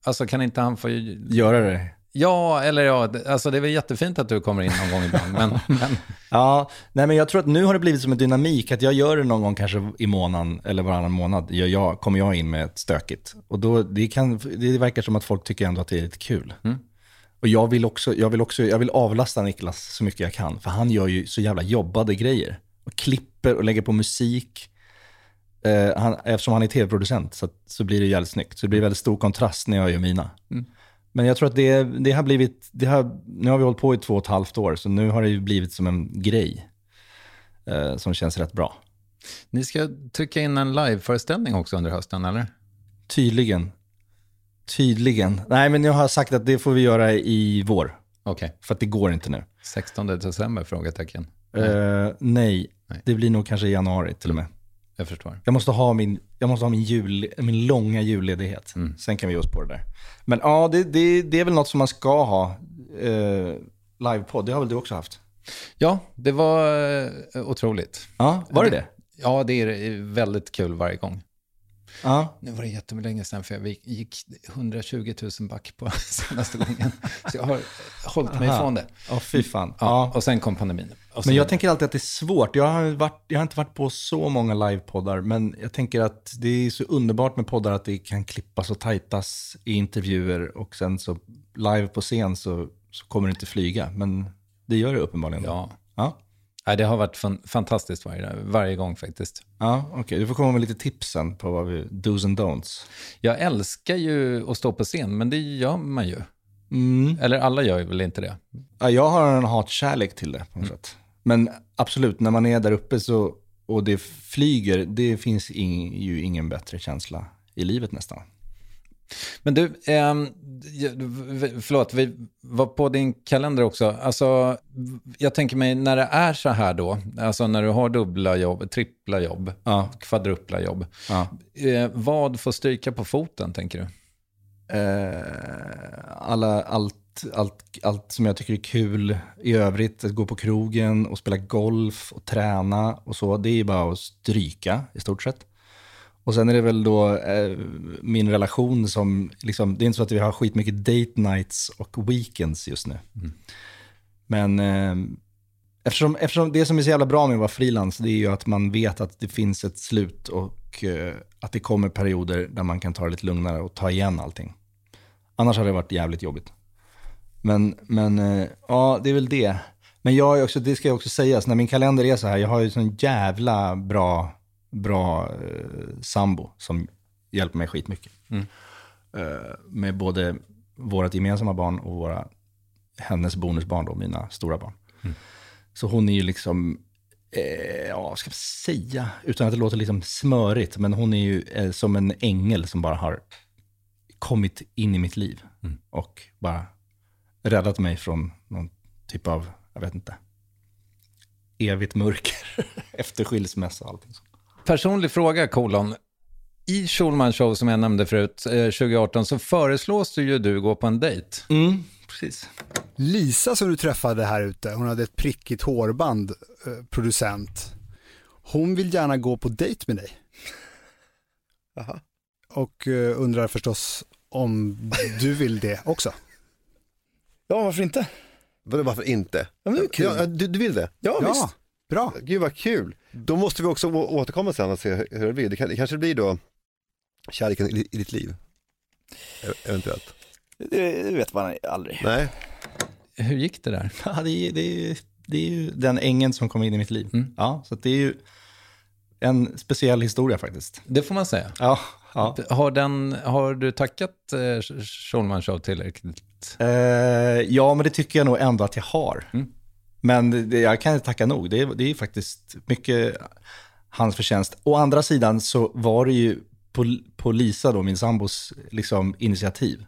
Alltså kan inte han få... Göra det. Ja, eller ja, alltså det är väl jättefint att du kommer in någon gång ibland, men, men Ja, nej men jag tror att nu har det blivit som en dynamik, att jag gör det någon gång kanske i månaden eller varannan månad, gör jag, kommer jag in med ett stökigt. Och då, det, kan, det verkar som att folk tycker ändå att det är lite kul. Och jag vill också, jag vill också, jag vill avlasta Niklas så mycket jag kan, för han gör ju så jävla jobbade grejer. Och klipper och lägger på musik. Eh, han, eftersom han är tv-producent så, så blir det jävligt snyggt. Så det blir väldigt stor kontrast när jag gör mina. Men jag tror att det, det har blivit, det har, nu har vi hållit på i två och ett halvt år, så nu har det ju blivit som en grej eh, som känns rätt bra. ni ska trycka in en liveföreställning också under hösten, eller? Tydligen. Tydligen. Nej, men jag har sagt att det får vi göra i vår, Okej, för att det går inte nu. 16 december? Frågetecken. Eh, nej, Nej. det blir nog kanske i januari till och med. Jag förstår. Jag måste ha min, jag måste ha min, jul, min långa julledighet. Sen kan vi ge oss på det där. Men ja, det, det, det är väl något som man ska ha. Eh, livepodd, det har väl du också haft? Ja, det var eh, otroligt. Ja, var det det? Ja, det är väldigt kul varje gång. Ja. Nu var det jättelänge sedan, för jag gick 120 000 back på senaste gången. Så jag har hållit mig Aha. ifrån det. Ja, fy fan. Ja. Och sen kom pandemin. Så Men jag tänker alltid att det är svårt. Jag har, varit, jag har inte varit på så många livepoddar, men jag tänker att det är så underbart med poddar att det kan klippas och tajtas i intervjuer och sen så live på scen så, så kommer det inte flyga. Men det gör det uppenbarligen. Ja. Ja, Nej, det har varit fan, fantastiskt varje, varje gång faktiskt. ja okej. Du får komma med lite tips sen på vad vi, dos and don'ts. Jag älskar ju att stå på scen, men det gör man ju. Mm. Eller alla gör ju väl inte det. Ja, jag har en hatkärlek till det på något sätt. Men absolut, när man är där uppe så, och det flyger, det finns ing, ju ingen bättre känsla i livet nästan. Men du, ehm, förlåt, vi var på din kalender också. Alltså, jag tänker mig när det är så här då, alltså när du har dubbla jobb, trippla jobb, Ja. kvadrupla jobb. Ja. Eh, vad får stryka på foten, tänker du? Eh, alla, allt, allt, allt som jag tycker är kul i övrigt, att gå på krogen och spela golf och träna och så, det är bara att stryka i stort sett. Och sen är det väl då eh, min relation som, liksom, det är inte så att vi har skitmycket date nights och weekends just nu. Men eh, eftersom, eftersom det som är så jävla bra med att vara frilans, det är ju att man vet att det finns ett slut och eh, att det kommer perioder där man kan ta det lite lugnare och ta igen allting. Annars hade det varit jävligt jobbigt. Men, men eh, ja, det är väl det. Men jag är också, det ska jag också sägas, när min kalender är så här, jag har ju sån jävla bra, bra eh, sambo som hjälper mig skitmycket. eh, med både vårt gemensamma barn och våra, hennes bonusbarn, då, mina stora barn. Så hon är ju liksom, eh, ja, ska jag säga, utan att det låter liksom smörigt, men hon är ju eh, som en ängel som bara har kommit in i mitt liv och bara räddat mig från någon typ av, jag vet inte, evigt mörker efter skilsmässa och allting sånt. Personlig fråga, kolon. I Schulman Show som jag nämnde förut, eh, 2018, så föreslås det ju du gå på en dejt. Mm, precis. Lisa som du träffade här ute, hon hade ett prickigt hårband, eh, producent. Hon vill gärna gå på dejt med dig. Och eh, undrar förstås om du vill det också. Ja, varför inte? Vadå, Varför inte? Ja, men det är kul. Ja, du, du vill det? Ja, Ja, visst. bra. Gud vad kul. Då måste vi också återkomma sen och se hur det blir. Det, kan, det kanske blir då kärleken i, ditt liv. E- Eventuellt. Det, vet man aldrig. Nej, Hur gick det där? Ja, det, är, det, är, det är ju den ängeln som kom in i mitt liv. Mm. Ja, så att det är ju en speciell historia faktiskt. Det får man säga. Ja, ja. Har, den, har du tackat eh, Schulman Show tillräckligt? Eh, ja, men det tycker jag nog ändå att jag har. Mm. Men det- jag kan inte tacka nog. Det är, det är faktiskt mycket hans förtjänst. Å andra sidan så var det ju på, på Lisa, då, min sambos liksom, initiativ.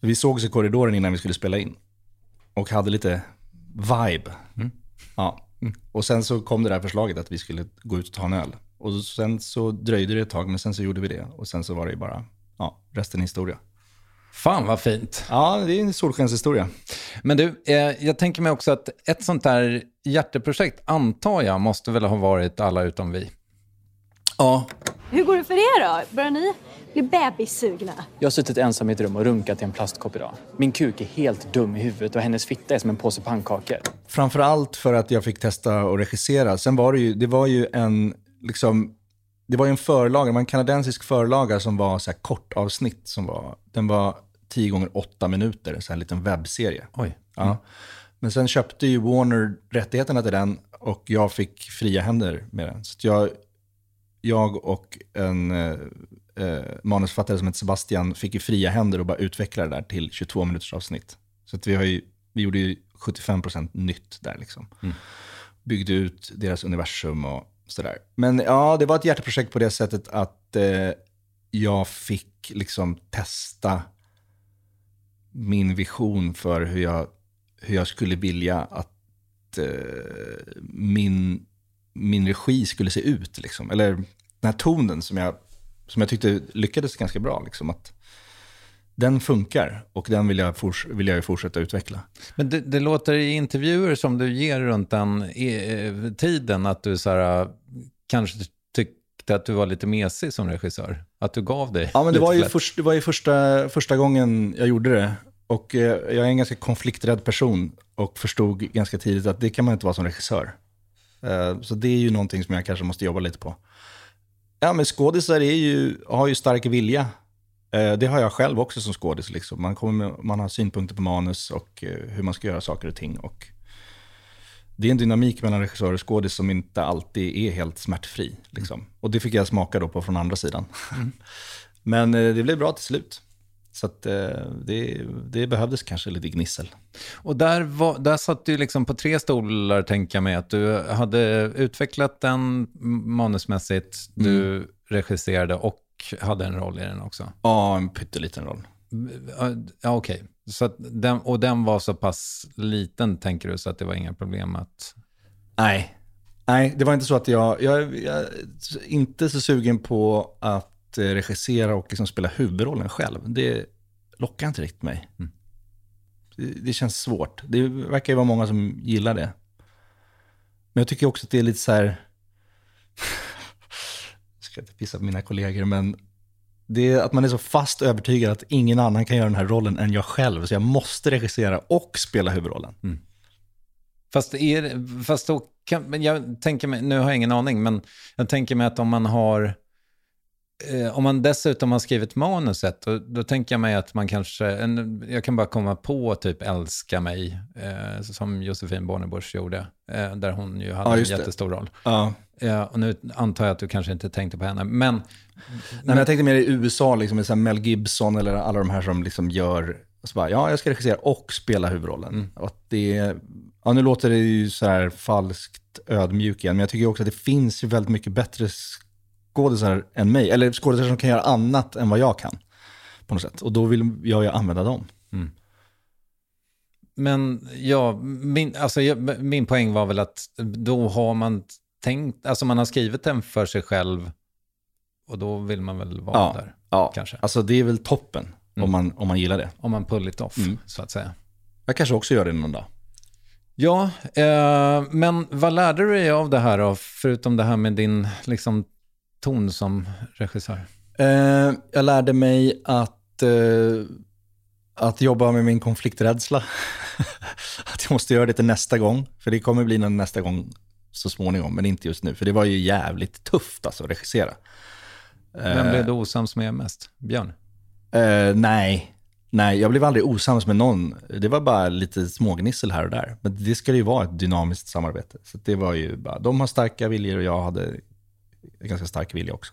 Vi sågs i korridoren innan vi skulle spela in. Och hade lite vibe. Ja. Och sen så kom det där förslaget att vi skulle gå ut och ta en öl. Och sen så dröjde det ett tag, men sen så gjorde vi det. Och sen så var det ju bara, ja, resten är historia. Fan vad fint. Ja, det är en solskenshistoria. Men du, eh, jag tänker mig också att ett sånt där hjärteprojekt, antar jag, måste väl ha varit alla utom vi. Ja. Hur går det för er då? Börjar ni bli bebissugna? Jag har suttit ensam i ett rum och runkat i en plastkopp idag. Min kuk är helt dum i huvudet och hennes fitta är som en påse pannkakor. Framför allt för att jag fick testa och regissera. Sen var det ju, det var ju en, liksom, det var ju en förlaga, det var en kanadensisk förlaga som var så här kort avsnitt. Som var, den var 10 gånger 8 minuter, så en liten webbserie. Oj. Ja. Men sen köpte ju Warner rättigheterna till den och jag fick fria händer med den. Så jag, jag och en eh, eh, manusförfattare som heter Sebastian fick ju fria händer och bara utveckla det där till 22 minuters avsnitt. Så vi, har ju, vi gjorde ju 75% nytt där liksom. Byggde ut deras universum och sådär. Men ja, det var ett hjärteprojekt på det sättet att eh, jag fick liksom testa min vision för hur jag, hur jag skulle vilja att eh, min, min regi skulle se ut. Liksom. Eller den här tonen som jag, som jag tyckte lyckades ganska bra. Liksom, att den funkar och den vill jag, forts- vill jag fortsätta utveckla. Men det, det låter i intervjuer som du ger runt den e tiden att du så här, kanske tyckte att du var lite mesig som regissör. Att du gav dig Ja, men det var ju, först, det var ju första, första gången jag gjorde det. Och eh, jag är en ganska konflikträdd person och förstod ganska tidigt att det kan man inte vara som regissör. Eh, så det är ju någonting som jag kanske måste jobba lite på. Ja, men skådisar är ju, har ju stark vilja. Eh, det har jag själv också som skådis. Liksom. Man, kommer med, man har synpunkter på manus och eh, hur man ska göra saker och ting. Och det är en dynamik mellan regissör och skådis som inte alltid är helt smärtfri. Liksom. Och det fick jag smaka då på från andra sidan. Men eh, det blev bra till slut. Så att, eh, det, det behövdes kanske lite gnissel. Och där, var, där satt du liksom på tre stolar, tänker jag mig. Att du hade utvecklat den manusmässigt, du regisserade och hade en roll i den också. Ja, en pytteliten roll. Ja, okej. Så den, och den var så pass liten, tänker du, så att det var inga problem att... Nej. Nej, det var inte så att jag, jag, jag är inte så sugen på att eh, regissera och liksom spela huvudrollen själv. Det lockar inte riktigt mig. Det, det känns svårt. Det verkar ju vara många som gillar det. Men jag tycker också att det är lite så här... jag ska inte pissa på mina kollegor, men det är att man är så fast övertygad att ingen annan kan göra den här rollen än jag själv. Så jag måste regissera och spela huvudrollen. Mm. Fast, är, fast då kan, men jag tänker mig, nu har jag ingen aning, men jag tänker mig att om man har eh, om man dessutom har skrivit manuset, då, då tänker jag mig att man kanske, en, jag kan bara komma på typ Älska mig, eh, som Josefin Bornebusch gjorde, eh, där hon ju hade Ja, en just det. jättestor roll. Ja. Eh, och nu antar jag att du kanske inte tänkte på henne, men... Nej, men jag tänkte mer i USA, liksom, med så Mel Gibson eller alla de här som liksom gör, och så bara, ja, jag ska regissera och spela huvudrollen. Och att det, ja, nu låter det ju så här falskt ödmjuk igen, men jag tycker också att det finns ju väldigt mycket bättre skådisar än mig, eller skådisar som kan göra annat än vad jag kan. På något sätt. Och då vill jag ju använda dem. Men ja, min, alltså, jag, min poäng var väl att då har man tänkt, alltså man har skrivit den för sig själv och då vill man väl vara Ja, där. ja. Kanske. alltså det är väl toppen om, man, om man gillar det. Om man pull it off, Mm. så att säga. Jag kanske också gör det någon dag. Ja, eh, men vad lärde du dig av det här då, förutom det här med din liksom, ton som regissör? Eh, jag lärde mig att, eh, att jobba med min konflikträdsla. att jag måste göra det till nästa gång. För det kommer bli någon nästa gång så småningom, men inte just nu. För det var ju jävligt tufft alltså att regissera. Vem Eh, blev du osams med mest? Björn? Eh, nej. nej, jag blev aldrig osams med någon. Det var bara lite smågnissel här och där. Men det ska ju vara ett dynamiskt samarbete. Så det var ju bara, de har starka viljor och jag hade ganska stark vilja också.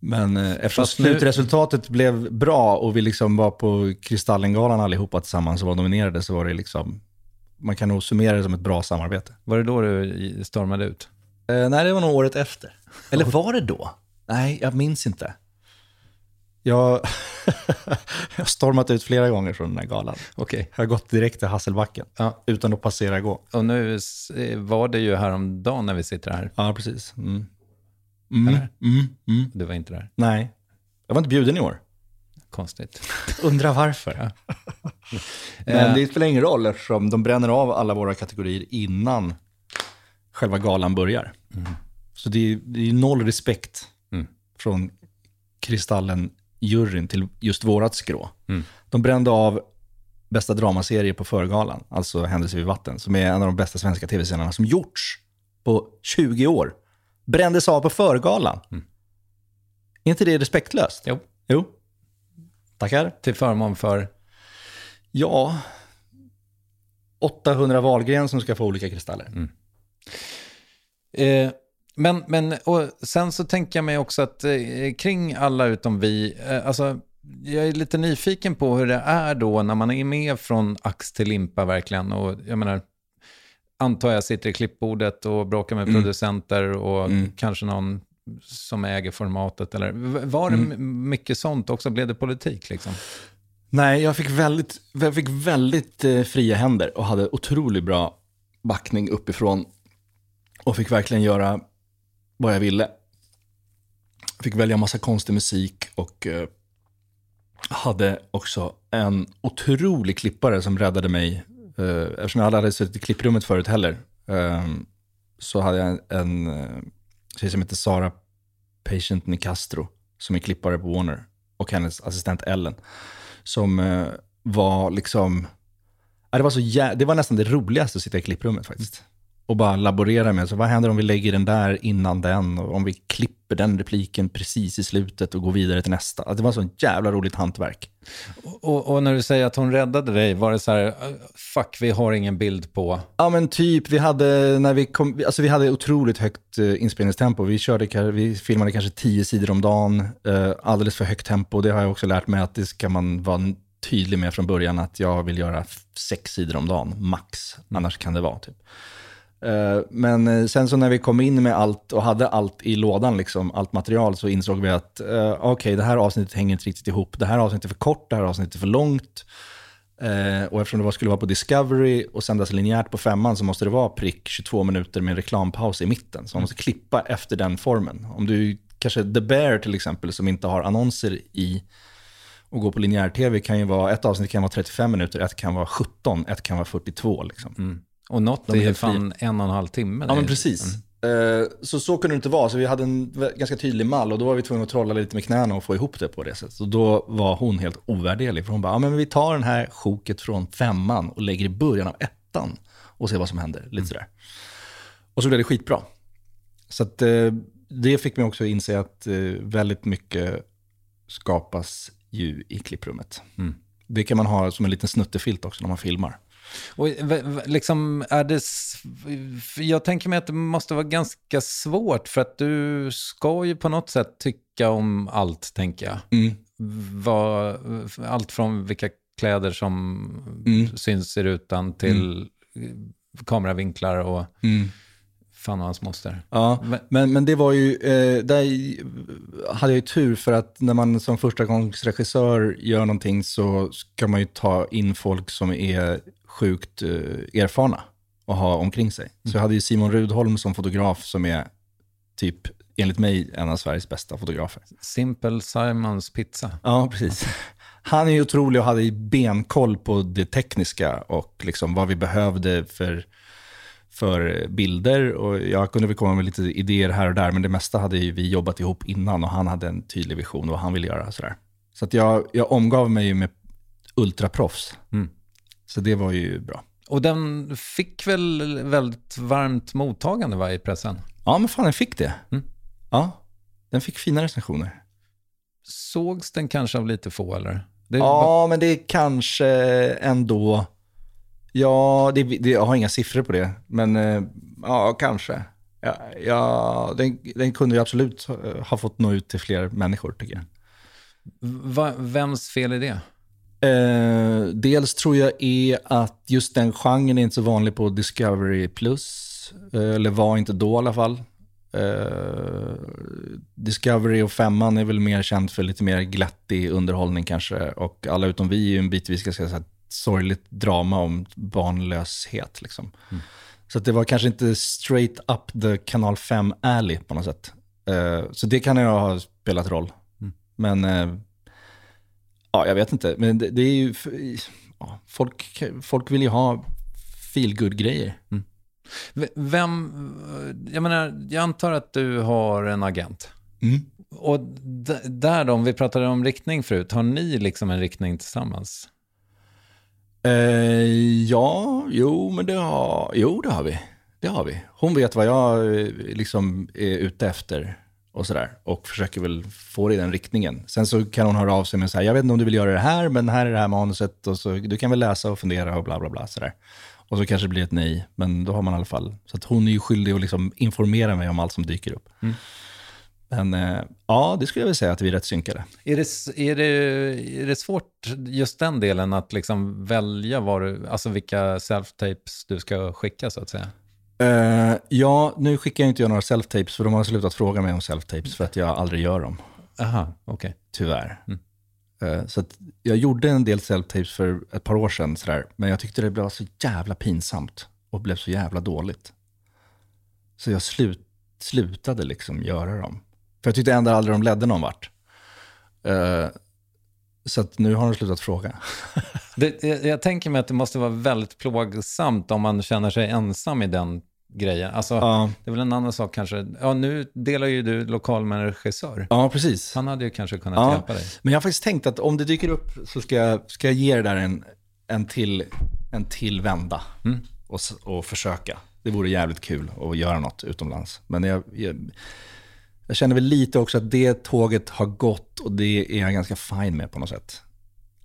Men eh, eftersom Fast nu- slutresultatet blev bra och vi liksom var på Kristallengalan allihopa tillsammans och var nominerade så var det liksom, man kan nog summera det som ett bra samarbete. Var det då du stormade ut? Eh, nej, det var nog året efter. Eller var det då? Nej, jag minns inte. Jag, har stormat ut flera gånger från den här galan. Okej. Jag har gått direkt till Hasselbacken Ja. utan att passera gå. Och nu eh, var det ju häromdagen när vi sitter här. Ja, precis. Mm. Mm. Mm. Mm. Du var inte där. Nej, jag var inte bjuden i år. Konstigt. Undrar varför. Men det spelar ingen roll eftersom de bränner av alla våra kategorier innan själva galan börjar. Så det är, det är noll respekt Mm. från Kristallen-juryn till just vårat skrå. Mm. De brände av bästa dramaserie på förgalan, alltså Händelse vid vatten, som är en av de bästa svenska tv-serierna som gjorts på 20 år. Brändes av på förgalan. Är inte det respektlöst? Jo. Jo. Tackar. Till förmån för? Ja, 800 Wahlgren som ska få olika kristaller. Eh, men, men och sen så tänker jag mig också att eh, kring alla utom vi, eh, alltså jag är lite nyfiken på hur det är då när man är med från ax till limpa verkligen. Och jag menar, antar jag sitter i klippbordet och bråkar med Mm. producenter och Mm. kanske någon som äger formatet. Eller, var det Mm. mycket sånt också? Blev det politik liksom? Nej, jag fick väldigt, jag fick väldigt eh, fria händer och hade otroligt bra backning uppifrån. Och fick verkligen göra vad jag ville. Fick välja massa konstig musik och eh, hade också en otrolig klippare som räddade mig. Eh, eftersom jag aldrig hade suttit i klipprummet förut heller. Eh, så hade jag en, en tjej som heter Sara Patient Nicastro som är klippare på Warner. Och hennes assistent Ellen som eh, var liksom, det, var så jä- det var nästan det roligaste att sitta i klipprummet faktiskt. Och bara laborera med, så vad händer om vi lägger den där innan den? Och om vi klipper den repliken precis i slutet och går vidare till nästa. Alltså, det var så jävla roligt hantverk. Och, och när du säger att hon räddade dig, var det så här, eh, fuck, vi har ingen bild på... Ja men typ, vi hade, när vi kom, alltså vi hade otroligt högt eh, inspelningstempo. Vi, körde, vi filmade kanske tio sidor om dagen, eh, alldeles för högt tempo. Det har jag också lärt mig att det ska man vara tydlig med från början, att jag vill göra sex sidor om dagen, max. Annars kan det vara typ. Eh, men eh, sen så när vi kom in med allt och hade allt i lådan, liksom, allt material, så insåg vi att eh, okej, okay, det här avsnittet hänger inte riktigt ihop. Det här avsnittet är för kort, det här avsnittet är för långt. Och eftersom det skulle vara på Discovery och sändas linjärt på femman så måste det vara prick 22 minuter med en reklampaus i mitten. Så man måste klippa efter den formen. Om du kanske The Bear till exempel som inte har annonser i och går på linjär-tv kan ju vara, ett avsnitt kan vara 35 minuter, ett kan vara 17, ett kan vara 42 liksom. Mm. Och något De är är fan en och en halv timme. Ja, men precis. Eh, Så så kunde det inte vara, så vi hade en ganska tydlig mall och då var vi tvungna att trolla lite med knäna och få ihop det på det sättet. Så då var hon helt ovärderlig, för hon bara, ja men vi tar den här sjoket från femman och lägger i början av ettan och ser vad som händer. Lite sådär. Och så blev det skitbra. Så att, eh, det fick mig också inse att eh, väldigt mycket skapas ju i klipprummet. Mm. Det kan man ha som en liten snuttefilt också när man filmar. Och v- liksom är det... Jag tänker mig att det måste vara ganska svårt för att du ska ju på något sätt tycka om allt, tänker jag. Mm. Vad, allt från vilka kläder som Mm. syns i rutan till kameravinklar och Mm. fan och hans moster. Ja, Men- men, men det var ju, eh, där hade jag ju tur för att när man som första gångs regissör gör någonting så ska man ju ta in folk som är sjukt eh, erfarna och ha omkring sig. Så jag hade ju Simon Rudholm som fotograf som är typ, enligt mig, en av Sveriges bästa fotografer. Simple Simons pizza. Ja, precis. Han är ju otrolig och hade benkoll på det tekniska och liksom vad vi behövde för, för bilder. Och jag kunde väl komma med lite idéer här och där, men det mesta hade vi jobbat ihop innan och han hade en tydlig vision vad han ville göra. Sådär. Så att jag, jag omgav mig med ultraproffs. Mm. Så det var ju bra. Och den fick väl väldigt varmt mottagande va, i pressen? Ja, men fan den fick det. Mm. Ja, den fick fina recensioner. Sågs den kanske av lite få eller? Det Ja, men det är kanske ändå... Ja, det, det, jag har inga siffror på det, men eh, ja, kanske. Ja, ja, den, den kunde ju absolut ha fått nå ut till fler människor, tycker jag. Va, vems fel är det? Eh, dels tror jag är att just den genren är inte så vanlig på Discovery+. Plus, eh, eller var inte då i alla fall. Eh, Discovery och Femman är väl mer känd för lite mer glättig underhållning kanske. Och Alla utom vi är ju en bitvis så här, sorgligt drama om barnlöshet. Liksom. Så att det var kanske inte straight up the kanal 5 alley på något sätt. Eh, så det kan ju ha spelat roll. Men eh, Ja, jag vet inte. Men det, det är ju... Ja, folk, folk vill ju ha feel grejer V- Vem, jag menar, jag antar att du har en agent. Mm. Och där då, om vi pratade om riktning förut, har ni liksom en riktning tillsammans? Eh, ja, jo, men det har, jo, det har vi. Det har vi. Hon vet vad jag eh, liksom är ute efter och sådär. Och försöker väl få det i den riktningen. Sen så kan hon höra av sig med så här, jag vet inte om du vill göra det här, men här är det här manuset och så, du kan väl läsa och fundera och bla bla bla sådär. Och så kanske det blir ett nej, men då har man i alla fall. Så att hon är ju skyldig att liksom informera mig om allt som dyker upp. Mm. Men eh, ja, det skulle jag väl säga att vi är rätt synkade. Är det, är, det, är det svårt, just den delen, att liksom välja vad du, alltså vilka self-tapes du ska skicka så att säga? Eh, ja, nu skickar jag inte jag några self-tapes, för de har slutat fråga mig om self-tapes, för att jag aldrig gör dem. Aha, okej. Tyvärr. Mm. Eh, så jag gjorde en del self-tapes för ett par år sedan, sådär, men jag tyckte det blev så jävla pinsamt och blev så jävla dåligt. Så jag slut, slutade liksom göra dem. För jag tyckte ändå aldrig de ledde någon vart. Eh, så nu har de slutat fråga. Det, jag, jag tänker mig att det måste vara väldigt plågsamt om man känner sig ensam i den grejen. Alltså, Ja. det är väl en annan sak kanske. Ja, nu delar ju du lokal med en regissör. Ja, precis. Han hade ju kanske kunnat Ja, hjälpa dig. Men jag har faktiskt tänkt att om det dyker upp så ska jag, ska jag ge det där en, en, till, en till vända Mm. och, och försöka. Det vore jävligt kul att göra något utomlands. Men jag, jag, jag känner väl lite också att det tåget har gått och det är jag ganska fine med på något sätt.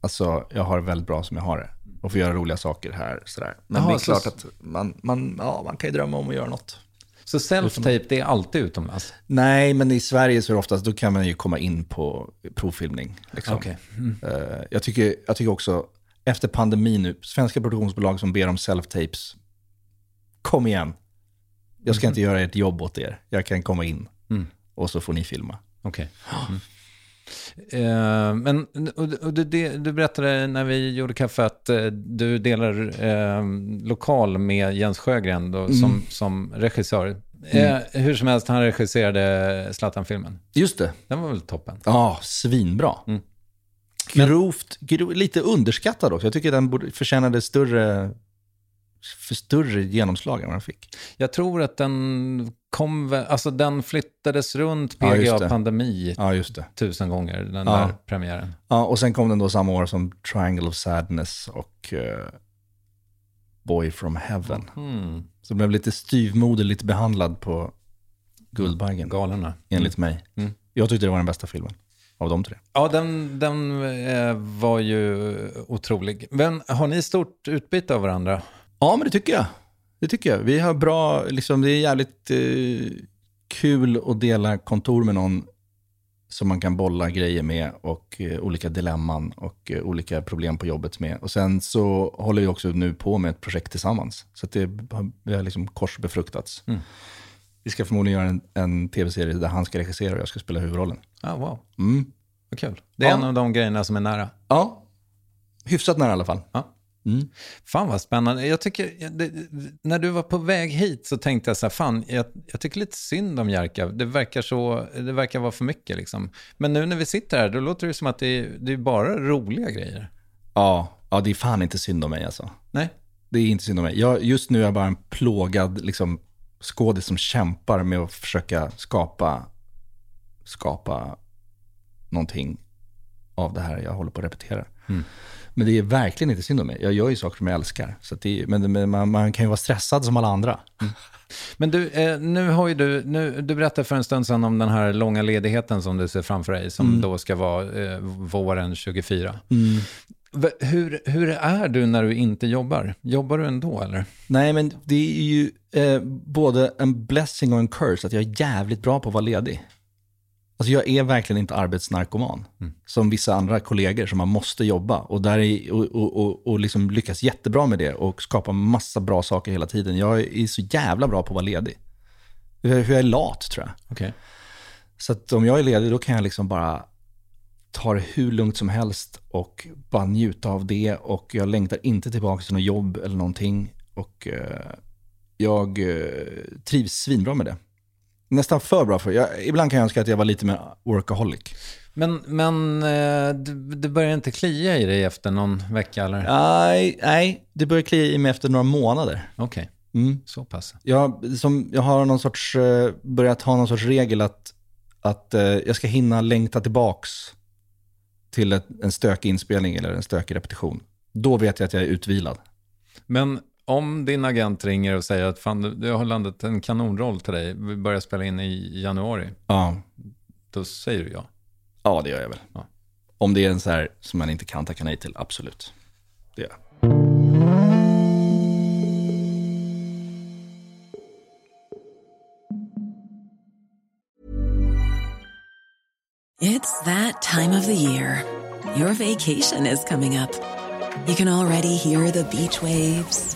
Alltså, jag har det väldigt bra som jag har det. Och får göra roliga saker här. Sådär. Men Jaha, det är så- klart att man, man, ja, man kan ju drömma om att göra något. Så self-tape, det är alltid utomlands? Nej, men i Sverige så är det oftast, då kan man ju komma in på provfilmning. Liksom. Okej. Mm. Eh, jag, tycker, jag tycker också, efter pandemin nu, svenska produktionsbolag som ber om self-tapes, kom igen. Jag ska inte göra ett jobb åt er. Jag kan komma in Mm. och så får ni filma. Okej. Mm. Eh, men och, du, du berättade när vi gjorde kaffe att eh, du delar eh, lokal med Jens Sjögren då, som, Mm. som regissör. Eh, hur som helst, han regisserade Zlatan-filmen. Just det. Den var väl toppen? Ja, svinbra. Mm. Grovt, gro, lite underskattad också. Jag tycker den borde, förtjänade större, för större genomslag än vad den fick. Jag tror att den kom, alltså den flyttades runt Ja. PGA-pandemi Ja, tusen gånger, den Ja. där premiären. Ja, och sen kom den då samma år som Triangle of Sadness och eh, Boy from Heaven. Mm. Så blev lite styvmoderligt behandlad på Guldbaggen. Galorna. Enligt mig. Mm. Jag tyckte det var den bästa filmen av de tre. Ja, den, den eh, var ju otrolig. Men har ni stort utbyte av varandra? Ja, men det tycker jag. Det tycker jag. Vi har bra, liksom, det är jävligt eh, kul att dela kontor med någon som man kan bolla grejer med och eh, olika dilemman och eh, olika problem på jobbet med. Och sen så håller vi också nu på med ett projekt tillsammans. Så att det har, vi har liksom korsbefruktats. Mm. Vi ska förmodligen göra en, en tv-serie där han ska regissera och jag ska spela huvudrollen. Ah, wow, Mm. vad kul. Det är Ja. en av de grejerna som är nära. Ja, hyfsat nära i alla fall. Ja. Mm. Fan vad spännande. Jag tycker, det, när du var på väg hit så tänkte jag så här, fan, jag, jag tycker lite synd om Jerka. Det verkar, så, det verkar vara för mycket liksom. Men nu när vi sitter här, då låter det som att det är, det är bara roliga grejer. Ja, ja, det är fan inte synd om mig alltså. Nej? Det är inte synd om mig. Jag, just nu är jag bara en plågad liksom, skådis som kämpar med att försöka skapa, skapa någonting av det här jag håller på att repetera. Mm. Men det är verkligen inte synd om mig. Jag gör ju saker som jag älskar. Så det men men man, man kan ju vara stressad som alla andra. Men du, eh, nu har ju du, nu, du berättade för en stund sedan om den här långa ledigheten som du ser framför dig, som Mm. då ska vara eh, våren 24. Mm. Hur, hur är du när du inte jobbar? Jobbar du ändå eller? Nej, men det är ju eh, både en blessing och en curse att jag är jävligt bra på att vara ledig. Alltså jag är verkligen inte arbetsnarkoman, som vissa andra kollegor som man måste jobba och, där är, och, och, och, och liksom lyckas jättebra med det och skapa massa bra saker hela tiden. Jag är så jävla bra på att vara ledig. Hur jag är lat tror jag. Okej. Så att om jag är ledig då kan jag liksom bara ta det hur lugnt som helst och bara njuta av det och jag längtar inte tillbaka till något jobb eller någonting. Och eh, jag eh, trivs svinbra med det. Nästan för bra för jag, Ibland kan jag önska att jag var lite mer workaholic. Men, men eh, det, börjar inte klia i dig efter någon vecka eller? Nej, nej, det börjar klia i mig efter några månader. Okej, Mm. så pass. Jag, som, jag har någon sorts, eh, börjat ha någon sorts regel att, att eh, jag ska hinna längta tillbaks till ett, en stökig inspelning eller en stökig repetition. Då vet jag att jag är utvilad. Men om din agent ringer och säger att fan, du- har landat en kanonroll till dig, vi börjar spela in i januari, Ja, då säger du ja. ja det gör jag väl. Ja. Om det är en så här som man inte kan tacka nej till, absolut. Det gör jag. It's that time of the year. Your vacation is coming up. You can already hear the beach waves,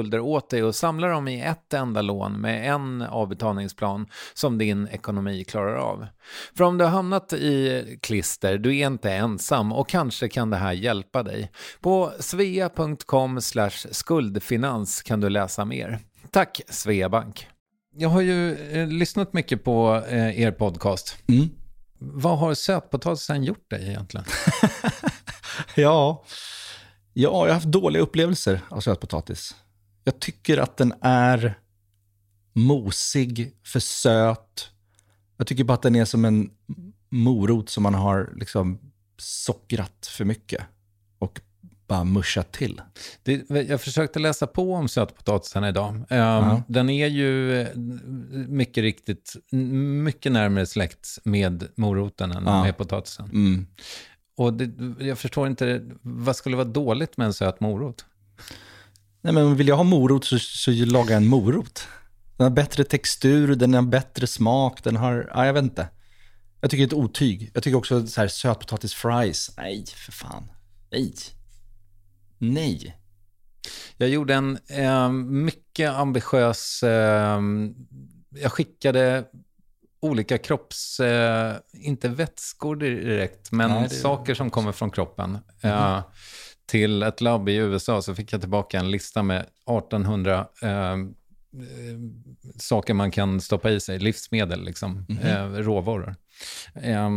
åt dig och samlar dem i ett enda lån med en avbetalningsplan som din ekonomi klarar av. För om du har hamnat i klister, du är inte ensam och kanske kan det här hjälpa dig. På svea.com skuldfinans kan du läsa mer. Tack Sveabank. Jag har ju eh, lyssnat mycket på eh, er podcast. Mm. Vad har sötpotatisen gjort dig egentligen? Ja. ja, jag har haft dåliga upplevelser av sötpotatis. Jag tycker att den är mosig, för söt. Jag tycker bara att den är som en morot som man har liksom sockrat för mycket och bara muschat till. Det, jag försökte läsa på om sötpotatisen idag. Um, Den är ju eh, mycket riktigt mycket närmare släkt med moroten än Ja. med potatisen. Mm. Och det, jag förstår inte, vad skulle vara dåligt med en söt morot? Nej, men vill jag ha morot så, så lagar jag en morot. Den har bättre textur, den har bättre smak, den har, ja, jag vet inte. Jag tycker det är ett otyg. Jag tycker också så här sötpotatisfries, nej för fan. Nej. Nej. Jag gjorde en eh, mycket ambitiös... Eh, jag skickade olika kropps... Eh, inte vätskor direkt, men Nej, det- saker som kommer från kroppen. Eh, Mhm. Till ett labb i USA så fick jag tillbaka en lista med 1800 eh, eh, saker man kan stoppa i sig, livsmedel, liksom, Mhm. eh, råvaror. Eh,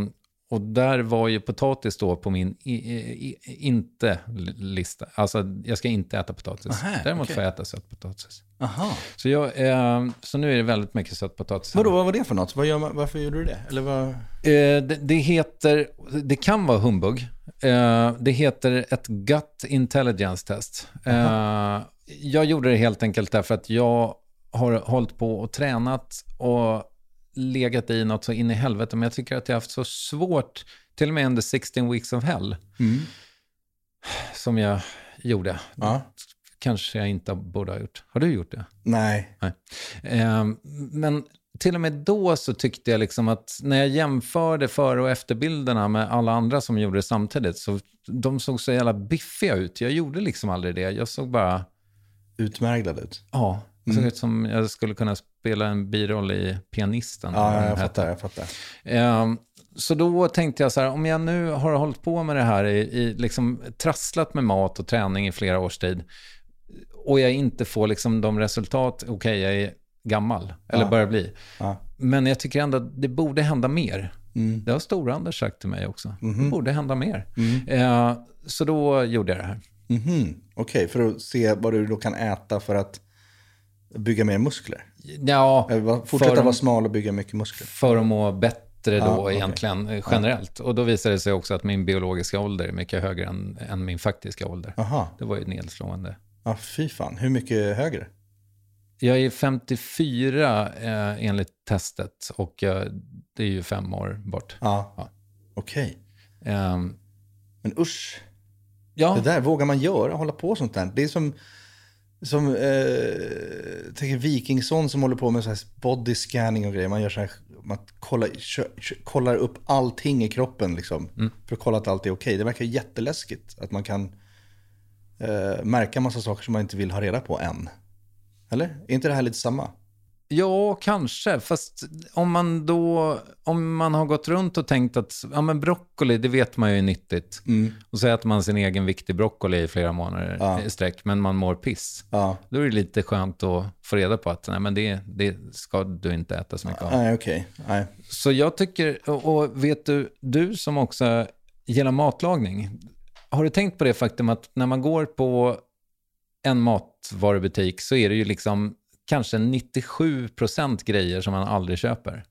och där var ju potatis då på min i, i, i, inte-lista. Alltså, jag ska inte äta potatis. Aha, Däremot okej. får jag äta sötpotatis. Aha. Så, jag, eh, så nu är det väldigt mycket sötpotatis. Vadå, vad var det för något? Vad gör man, varför gjorde du det? Eller vad? Eh, det, det heter, det kan vara humbug. Eh, det heter ett gut intelligence test. Eh, jag gjorde det helt enkelt därför att jag har hållit på och tränat och legat i något så in i helvete. Men jag tycker att jag har haft så svårt, till och med under 16 weeks of hell, Mm. som jag gjorde. Ja. Kanske jag inte borde ha gjort. Har du gjort det? Nej. Nej. Eh, men till och med då så tyckte jag liksom att när jag jämförde före och efterbilderna med alla andra som gjorde det samtidigt, så de såg så jävla biffiga ut. Jag gjorde liksom aldrig det. Jag såg bara... Utmärglad ut? Ja, jag såg Mm. ut som jag skulle kunna spela en biroll i Pianisten. Ja, jag den fattar, jag fattar. Ehm, så då tänkte jag så här, om jag nu har hållit på med det här, i, i liksom trasslat med mat och träning i flera års tid, och jag inte får liksom de resultat, okej, jag är gammal, eller Ja. börjar bli. Ja. Men jag tycker ändå att det borde hända mer. Mm. Det har Stor-Anders sagt till mig också. Mhm. Det borde hända mer. Mm. Eh, så då gjorde jag det här. Mhm. Okej, för att se vad du då kan äta för att bygga mer muskler? Ja, vad- Fortsätta vara smal och bygga mycket muskler? För att må bättre då Ja, okej. egentligen, eh, generellt. Och då visade det sig också att min biologiska ålder är mycket högre än, än min faktiska ålder. Aha. Det var ju nedslående. Ja, fy fan. Hur mycket högre? Jag är 54 eh, enligt testet och eh, det är ju fem år bort. Ja. Okej. Ehm, Men usch. Ja. Det där vågar man göra, hålla på sånt där. Det är som, som eh, tänker Wikingsson som håller på med så här body scanning och grejer. Man gör så här, man kollar, kö, kö, kollar upp allting i kroppen liksom. Mm. För att kolla att allt är okej. Det verkar jätteläskigt att man kan eh, märka massa saker som man inte vill ha reda på än. Eller? Är inte det här lite samma? Ja, kanske. Fast om man då, om man har gått runt och tänkt att ja, men broccoli, det vet man ju är nyttigt. Och så äter man sin egen viktig broccoli i flera månader Ja. i sträck, men man mår piss. Ja. Då är det lite skönt att få reda på att nej, men det, det ska du inte äta så mycket av. Nej, okej. Nej. Så jag tycker, och och vet du, du som också gillar matlagning, har du tänkt på det faktum att när man går på en matvarubutik så är det ju liksom kanske 97% grejer som man aldrig köper.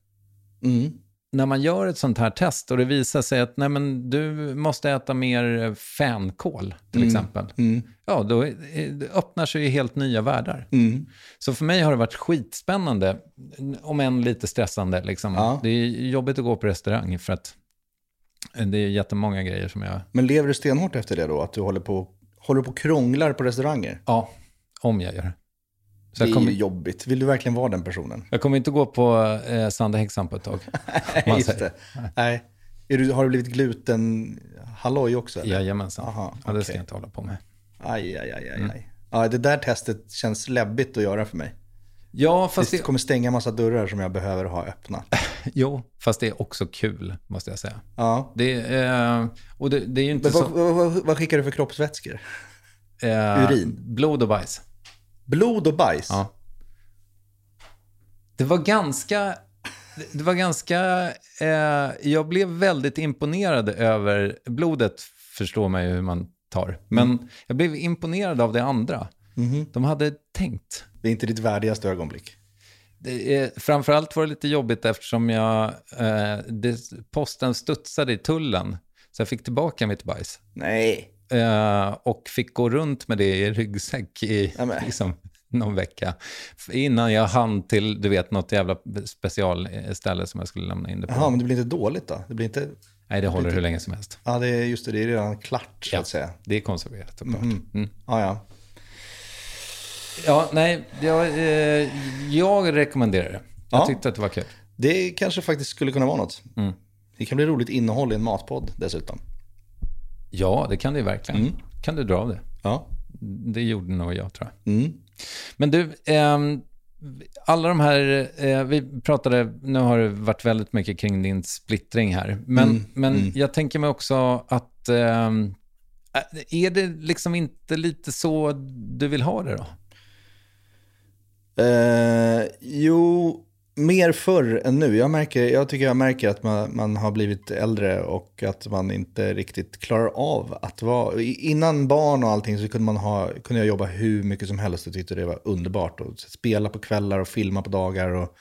Mm. när man gör ett sånt här test och det visar sig att nej, men du måste äta mer fänkål till Mm. exempel. Mm. Ja, då öppnar sig ju helt nya världar. Mm. Så för mig har det varit skitspännande, om än lite stressande. Liksom. Ja. Det är jobbigt att gå på restaurang för att det är jättemånga grejer som jag... Men lever du stenhårt efter det då? Att du håller på, håller på och krånglar på restauranger? Ja, om jag gör det. Så det jag kommer, är ju jobbigt. Vill du verkligen vara den personen? jag kommer inte gå på eh, Sanda Häxan på ett tag. man Just det. Nej. Är du, har du blivit gluten-halloj också? Eller? Jajamensan. Aha, ja, det ska jag inte hålla på med. Aj, aj, aj, aj. Mm. aj. Ja, det där testet känns läbbigt att göra för mig. Ja, fast det kommer stänga massa dörrar som jag behöver ha öppna. jo, fast det är också kul, måste jag säga. Ja. Det, eh, och det, det är inte vad, så... vad, vad, skickar du för kroppsvätskor? Eh, Urin? Blod och bajs. Blod och bajs? Ja. Det var ganska... Det var ganska... Eh, jag blev väldigt imponerad över... Blodet förstår man ju hur man tar. Men jag blev imponerad av det andra. Mhm. De hade tänkt. Det är inte ditt värdigaste ögonblick. Det är, framförallt var det lite jobbigt eftersom jag, eh, det, posten studsade i tullen. Så jag fick tillbaka mitt bajs. Nej. Eh, och fick gå runt med det i ryggsäck i liksom, någon vecka. Innan jag hann till, du vet, något jävla specialställe som jag skulle lämna in det på. Jaha, men det blir inte dåligt då? Det blir inte... Nej, det håller hur länge som helst. Ja, det är just det. Det är redan klart så att säga. Det är konserverat såklart. Mhm. Mm. Ja, ja. Ja, nej, jag, eh, jag rekommenderar det. Jag Ja. tyckte att det var kul. Det kanske faktiskt skulle kunna vara något. Mm. Det kan bli roligt innehåll i en matpodd dessutom. Ja, det kan det ju verkligen. Kan du dra av det? Ja. Det gjorde nog jag, tror jag. Mm. Men du, ehm, alla de här, eh, vi pratade, nu har det varit väldigt mycket kring din splittring här, men, Mm, men mm. jag tänker mig också att, ehm, är det liksom inte lite så du vill ha det då? Eh, jo, mer förr än nu. Jag, märker, jag tycker jag märker att man, man har blivit äldre och att man inte riktigt klarar av att vara... Innan barn och allting så kunde, man ha, kunde jag jobba hur mycket som helst och tyckte det var underbart. Och spela på kvällar och filma på dagar och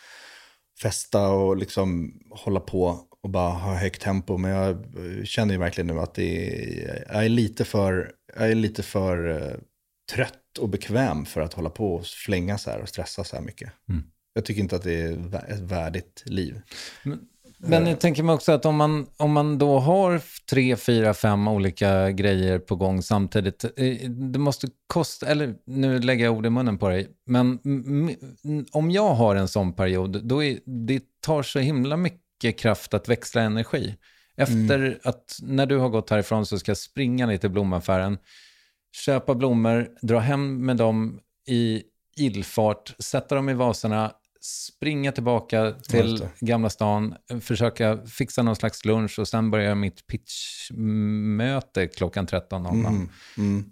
festa och liksom hålla på och bara ha högt tempo. Men jag eh, känner ju verkligen nu att det är, jag är lite för, jag är lite för eh, trött och bekväm för att hålla på och flänga så här och stressa så här mycket. Mm. Jag tycker inte att det är ett värdigt liv. Men jag tänker mig också att om man, om man då har tre, fyra, fem olika grejer på gång samtidigt, eh, det måste kosta, eller nu lägger jag ord i munnen på dig, men om jag har en sån period, då är, det tar så himla mycket kraft att växla energi. Efter att, när du har gått härifrån så ska jag springa ner till blomaffären, köpa blommor, dra hem med dem i ilfart, sätta dem i vaserna, springa tillbaka till Gamla stan, försöka fixa någon slags lunch och sen börjar mitt pitchmöte klockan 13.00. Mm. Mm.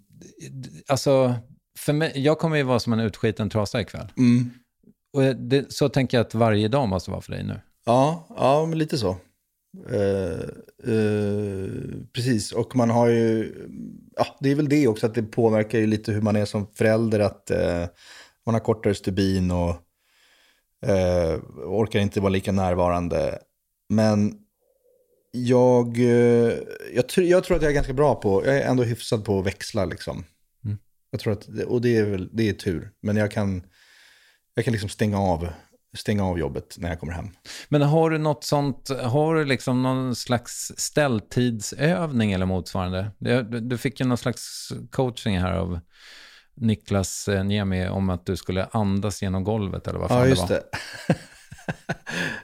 Alltså, för mig, jag kommer ju vara som en utskiten trasa ikväll. Mm. Och det, så tänker jag att varje dag måste vara för dig nu. Ja, ja men lite så. Eh, eh, precis, och man har ju, ja, det är väl det också att det påverkar ju lite hur man är som förälder, att eh, man har kortare stubin och orkar inte vara lika närvarande. Men jag, jag, tr- jag tror att jag är ganska bra på, jag är ändå hyfsad på att växla liksom. Mm. Jag tror att, och det är väl, det är tur, men jag kan, jag kan liksom stänga av, stänga av jobbet när jag kommer hem. Men har du något sånt, har du liksom någon slags ställtidsövning eller motsvarande? Du, du- fick ju någon slags coaching här av Niklas eh, Niemi om att du skulle andas genom golvet eller vad fan Ja, det just var. det.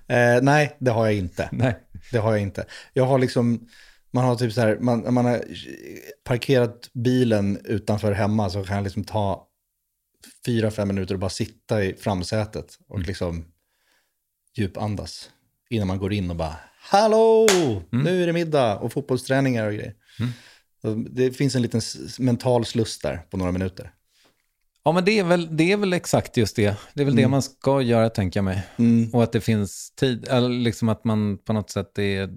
eh, nej, det har jag inte. Nej. Det har jag inte. Jag har liksom, man har typ så här, man, man har parkerat bilen utanför hemma så kan jag liksom ta fyra, fem minuter och bara sitta i framsätet och Mm. liksom djupandas innan man går in och bara Hallå! Nu är det middag och fotbollsträningar och grejer. Mm. Det finns en liten mental sluss där på några minuter. Ja, men det är väl, det är väl exakt just det. Det är väl det Mm. man ska göra, tänker jag mig. Mm. Och att det finns tid, eller liksom att man på något sätt är,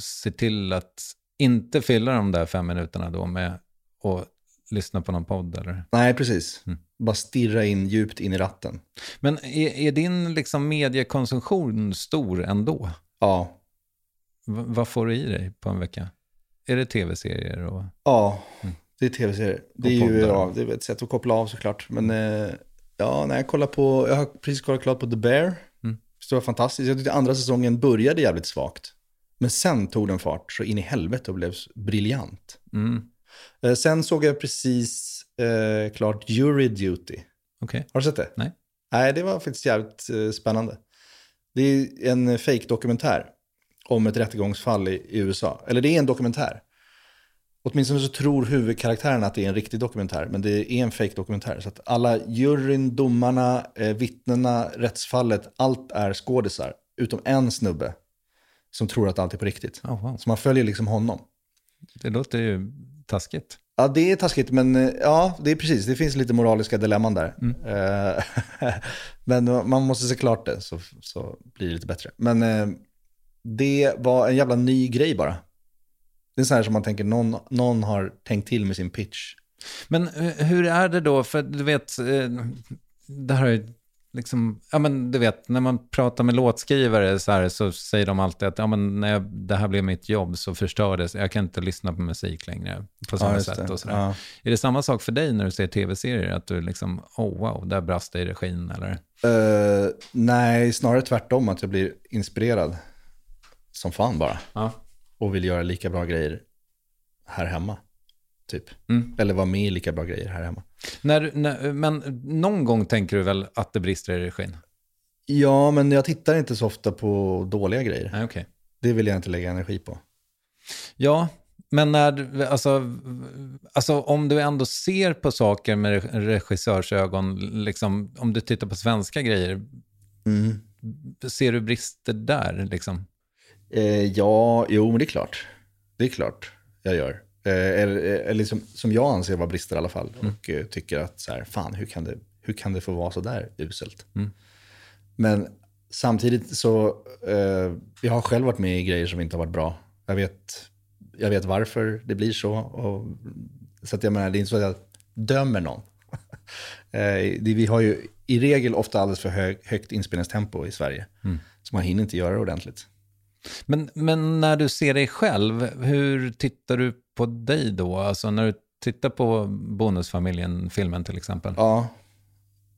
ser till att inte fylla de där fem minuterna då med att lyssna på någon podd eller? Nej, precis. Mm. Bara stirra in djupt in i ratten. Men är, är din liksom mediekonsumtion stor ändå? Ja. V- vad får du i dig på en vecka? Är det tv-serier? Och... Ja, det är tv-serier. Det är ju ja, det är ett sätt att koppla av såklart. Men eh, ja, när jag kollar på, jag har precis kollat klart på The Bear. Mm. Det var fantastiskt. Jag tyckte andra säsongen började jävligt svagt. Men sen tog den fart så in i helvete och blev briljant. Mm. Eh, sen såg jag precis eh, klart Jury Duty. Okej. Har du sett det? Nej. Nej, det var faktiskt jävligt eh, spännande. Det är en fake-dokumentär om ett rättegångsfall i, i USA. Eller det är en dokumentär. Åtminstone så tror huvudkaraktären att det är en riktig dokumentär, men det är en fake-dokumentär. Så att alla juryn, domarna, eh, vittnena, rättsfallet, allt är skådisar. Utom en snubbe som tror att allt är på riktigt. Oh, wow. Så man följer liksom honom. Det låter ju taskigt. Ja, det är taskigt, men eh, ja, det är precis. Det finns lite moraliska dilemman där. Eh, men man måste se klart det, så, så blir det lite bättre. Men eh, det var en jävla ny grej bara. Det är så här som man tänker, någon, någon har tänkt till med sin pitch. Men hur är det då? För du vet, det här är ju liksom, ja men du vet, när man pratar med låtskrivare så här så säger de alltid att ja men när jag, det här blev mitt jobb så förstördes, jag kan inte lyssna på musik längre på samma just sätt och sådär. Ja. Är det samma sak för dig när du ser tv-serier? Att du liksom, oh wow, där brast det i regin eller? Eh, nej, snarare tvärtom, att jag blir inspirerad som fan bara. Ja. Och vill göra lika bra grejer här hemma, typ. Mm. Eller vara med i lika bra grejer här hemma. När, när, men någon gång tänker du väl att det brister i regin? Ja, men jag tittar inte så ofta på dåliga grejer. Nej, okej. Det vill jag inte lägga energi på. Ja, men när, alltså, alltså om du ändå ser på saker med re- regissörsögon, liksom, om du tittar på svenska grejer, Mm. ser du brister där? Liksom? Eh, ja, jo, men det är klart. Det är klart jag gör. Eh, eller, eller liksom, som jag anser vara brister i alla fall. Och eh, tycker att så här, fan, hur kan, det, hur kan det få vara så där uselt? Mm. Men samtidigt så, eh, jag har själv varit med i grejer som inte har varit bra. Jag vet, jag vet varför det blir så. Och, så att jag menar, det är inte så att jag dömer någon. eh, det, vi har ju i regel ofta alldeles för hög, högt inspelningstempo i Sverige. Mm. Så man hinner inte göra det ordentligt. Men, men när du ser dig själv, hur tittar du på dig då? Alltså när du tittar på Bonusfamiljen-filmen till exempel. Ja,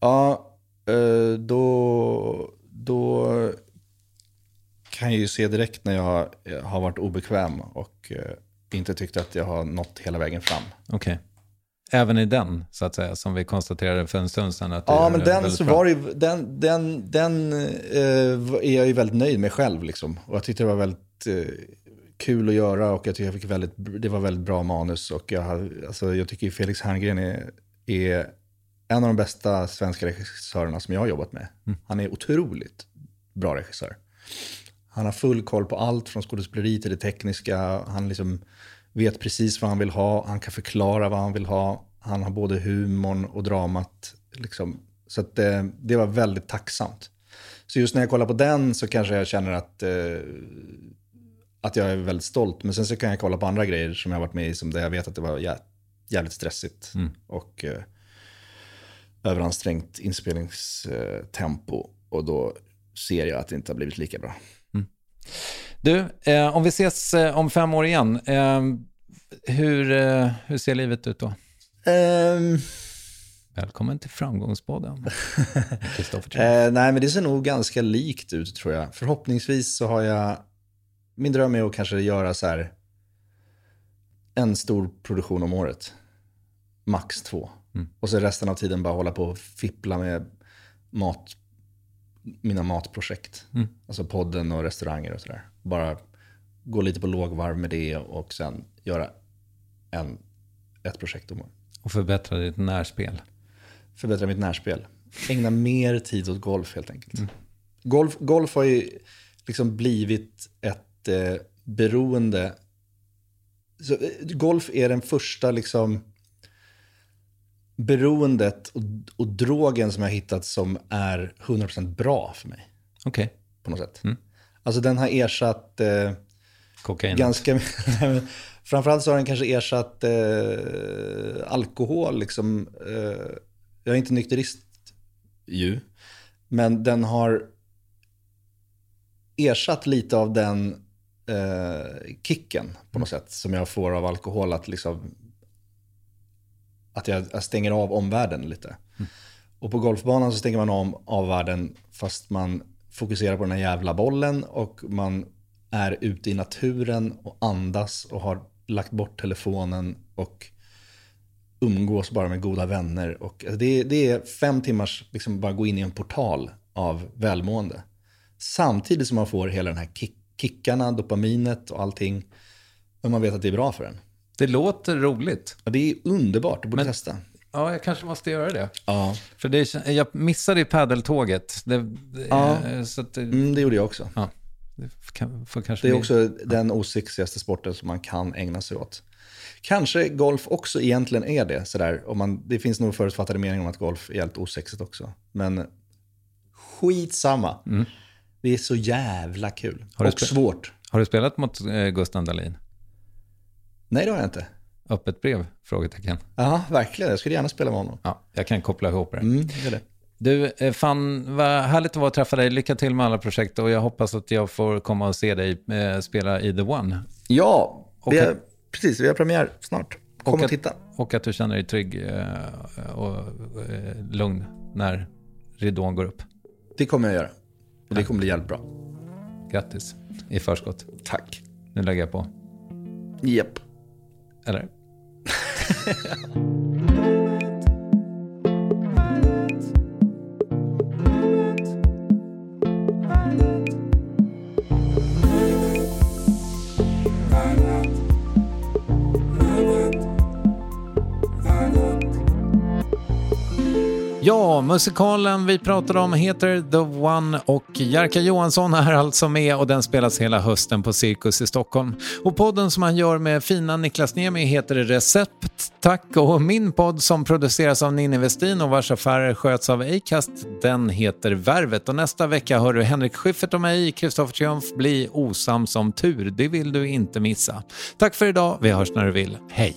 ja eh, då, då kan jag ju se direkt när jag har varit obekväm och eh, inte tyckt att jag har nått hela vägen fram. Okej. Även i den, så att säga, som vi konstaterade för en stund sedan. Att Ja, men den så var ju, den, den, den eh, är jag ju väldigt nöjd med själv liksom. Och jag tyckte det var väldigt eh, kul att göra och jag tycker jag fick väldigt, det var väldigt bra manus. Och jag, alltså, jag tycker Felix Herngren är, är en av de bästa svenska regissörerna som jag har jobbat med. Han är otroligt bra regissör. Han har full koll på allt från skådespeleri till det tekniska. Han liksom vet precis vad han vill ha. Han kan förklara vad han vill ha. Han har både humorn och dramat. Liksom. Så att, eh, det var väldigt tacksamt. Så just när jag kollar på den så kanske jag känner att, eh, att jag är väldigt stolt. Men sen så kan jag kolla på andra grejer som jag har varit med i som där jag vet att det var jä- jävligt stressigt. Mm. Och eh, överansträngt inspelningstempo. Och då ser jag att det inte har blivit lika bra. Du, eh, om vi ses eh, om fem år igen, eh, hur, eh, hur ser livet ut då? Ehm, Välkommen till Framgångspodden. Eh, nej, men det ser nog ganska likt ut tror jag. Förhoppningsvis så har jag... Min dröm är att kanske göra så här en stor produktion om året. Max två. Mm. Och så resten av tiden bara hålla på och fippla med mat, mina matprojekt. Mm. Alltså podden och restauranger och sådär. Bara gå lite på lågvarv med det och sen göra en, ett projekt om året. Och förbättra ditt närspel. förbättra mitt närspel. Ägna mer tid åt golf helt enkelt. Golf, golf har ju liksom blivit ett eh, beroende. Så, eh, golf är den första liksom beroendet och, och drogen som jag hittat som är 100% bra för mig. Okej. På något sätt. Alltså den har ersatt eh, Kokain. ganska Framförallt så har den kanske ersatt eh, alkohol. Liksom, eh, jag är inte nykterist ju. Men den har ersatt lite av den eh, kicken på något sätt som jag får av alkohol. Att, liksom, att jag, jag stänger av omvärlden lite. Och på golfbanan så stänger man om av världen fast man fokuserar på den här jävla bollen och man är ute i naturen och andas och har lagt bort telefonen och umgås bara med goda vänner. Och alltså det, det är fem timmars, liksom bara gå in i en portal av välmående. Samtidigt som man får hela den här kick, kickarna, dopaminet och allting. Men man vet att det är bra för en. Det låter roligt. Ja, det är underbart, du borde testa. Ja, jag kanske måste göra det. Ja. För det, jag missade ju paddeltåget. Det, det, Ja. eh, så att det, Mm, det gjorde jag också. Ja, det kan, Det är bli- också den osexigaste sporten som man kan ägna sig åt. Kanske golf också egentligen är det. Sådär. Om man, det finns nog förutfattade meningar om att golf är helt osexigt också. Men skitsamma. Det är så jävla kul. Mm. Har du och svårt. Har du spelat mot eh, Gustav Dahlin? Nej, det har jag inte. Öppet brev? Frågetecken. Ja, verkligen. Jag skulle gärna spela med honom. Ja, jag kan koppla ihop det. Mm, det det. Du, eh, fan vad härligt att vara och träffa dig. Lycka till med alla projekt och jag hoppas att jag får komma och se dig eh, spela i The One. Ja, Och vi har, att- precis. Vi har premiär snart. Kom och, att, titta. Och att du känner dig trygg eh, och eh, lugn när ridån går upp. Det kommer jag göra. Och det kommer bli jävligt bra. Grattis i förskott. Tack. Nu lägger jag på. Japp. Eller? Ja, musikalen vi pratade om heter The One och Jerka Johansson är alltså med och den spelas hela hösten på Cirkus i Stockholm. Och podden som han gör med fina Niklas Niemi heter Recept, tack. Och min podd som produceras av Ninni Westin och vars affärer sköts av Acast, den heter Värvet. Och nästa vecka hör du Henrik Schyffert och mig, Kristoffer Triumf, bli osams om tur. Det vill du inte missa. Tack för idag, vi hörs när du vill. Hej!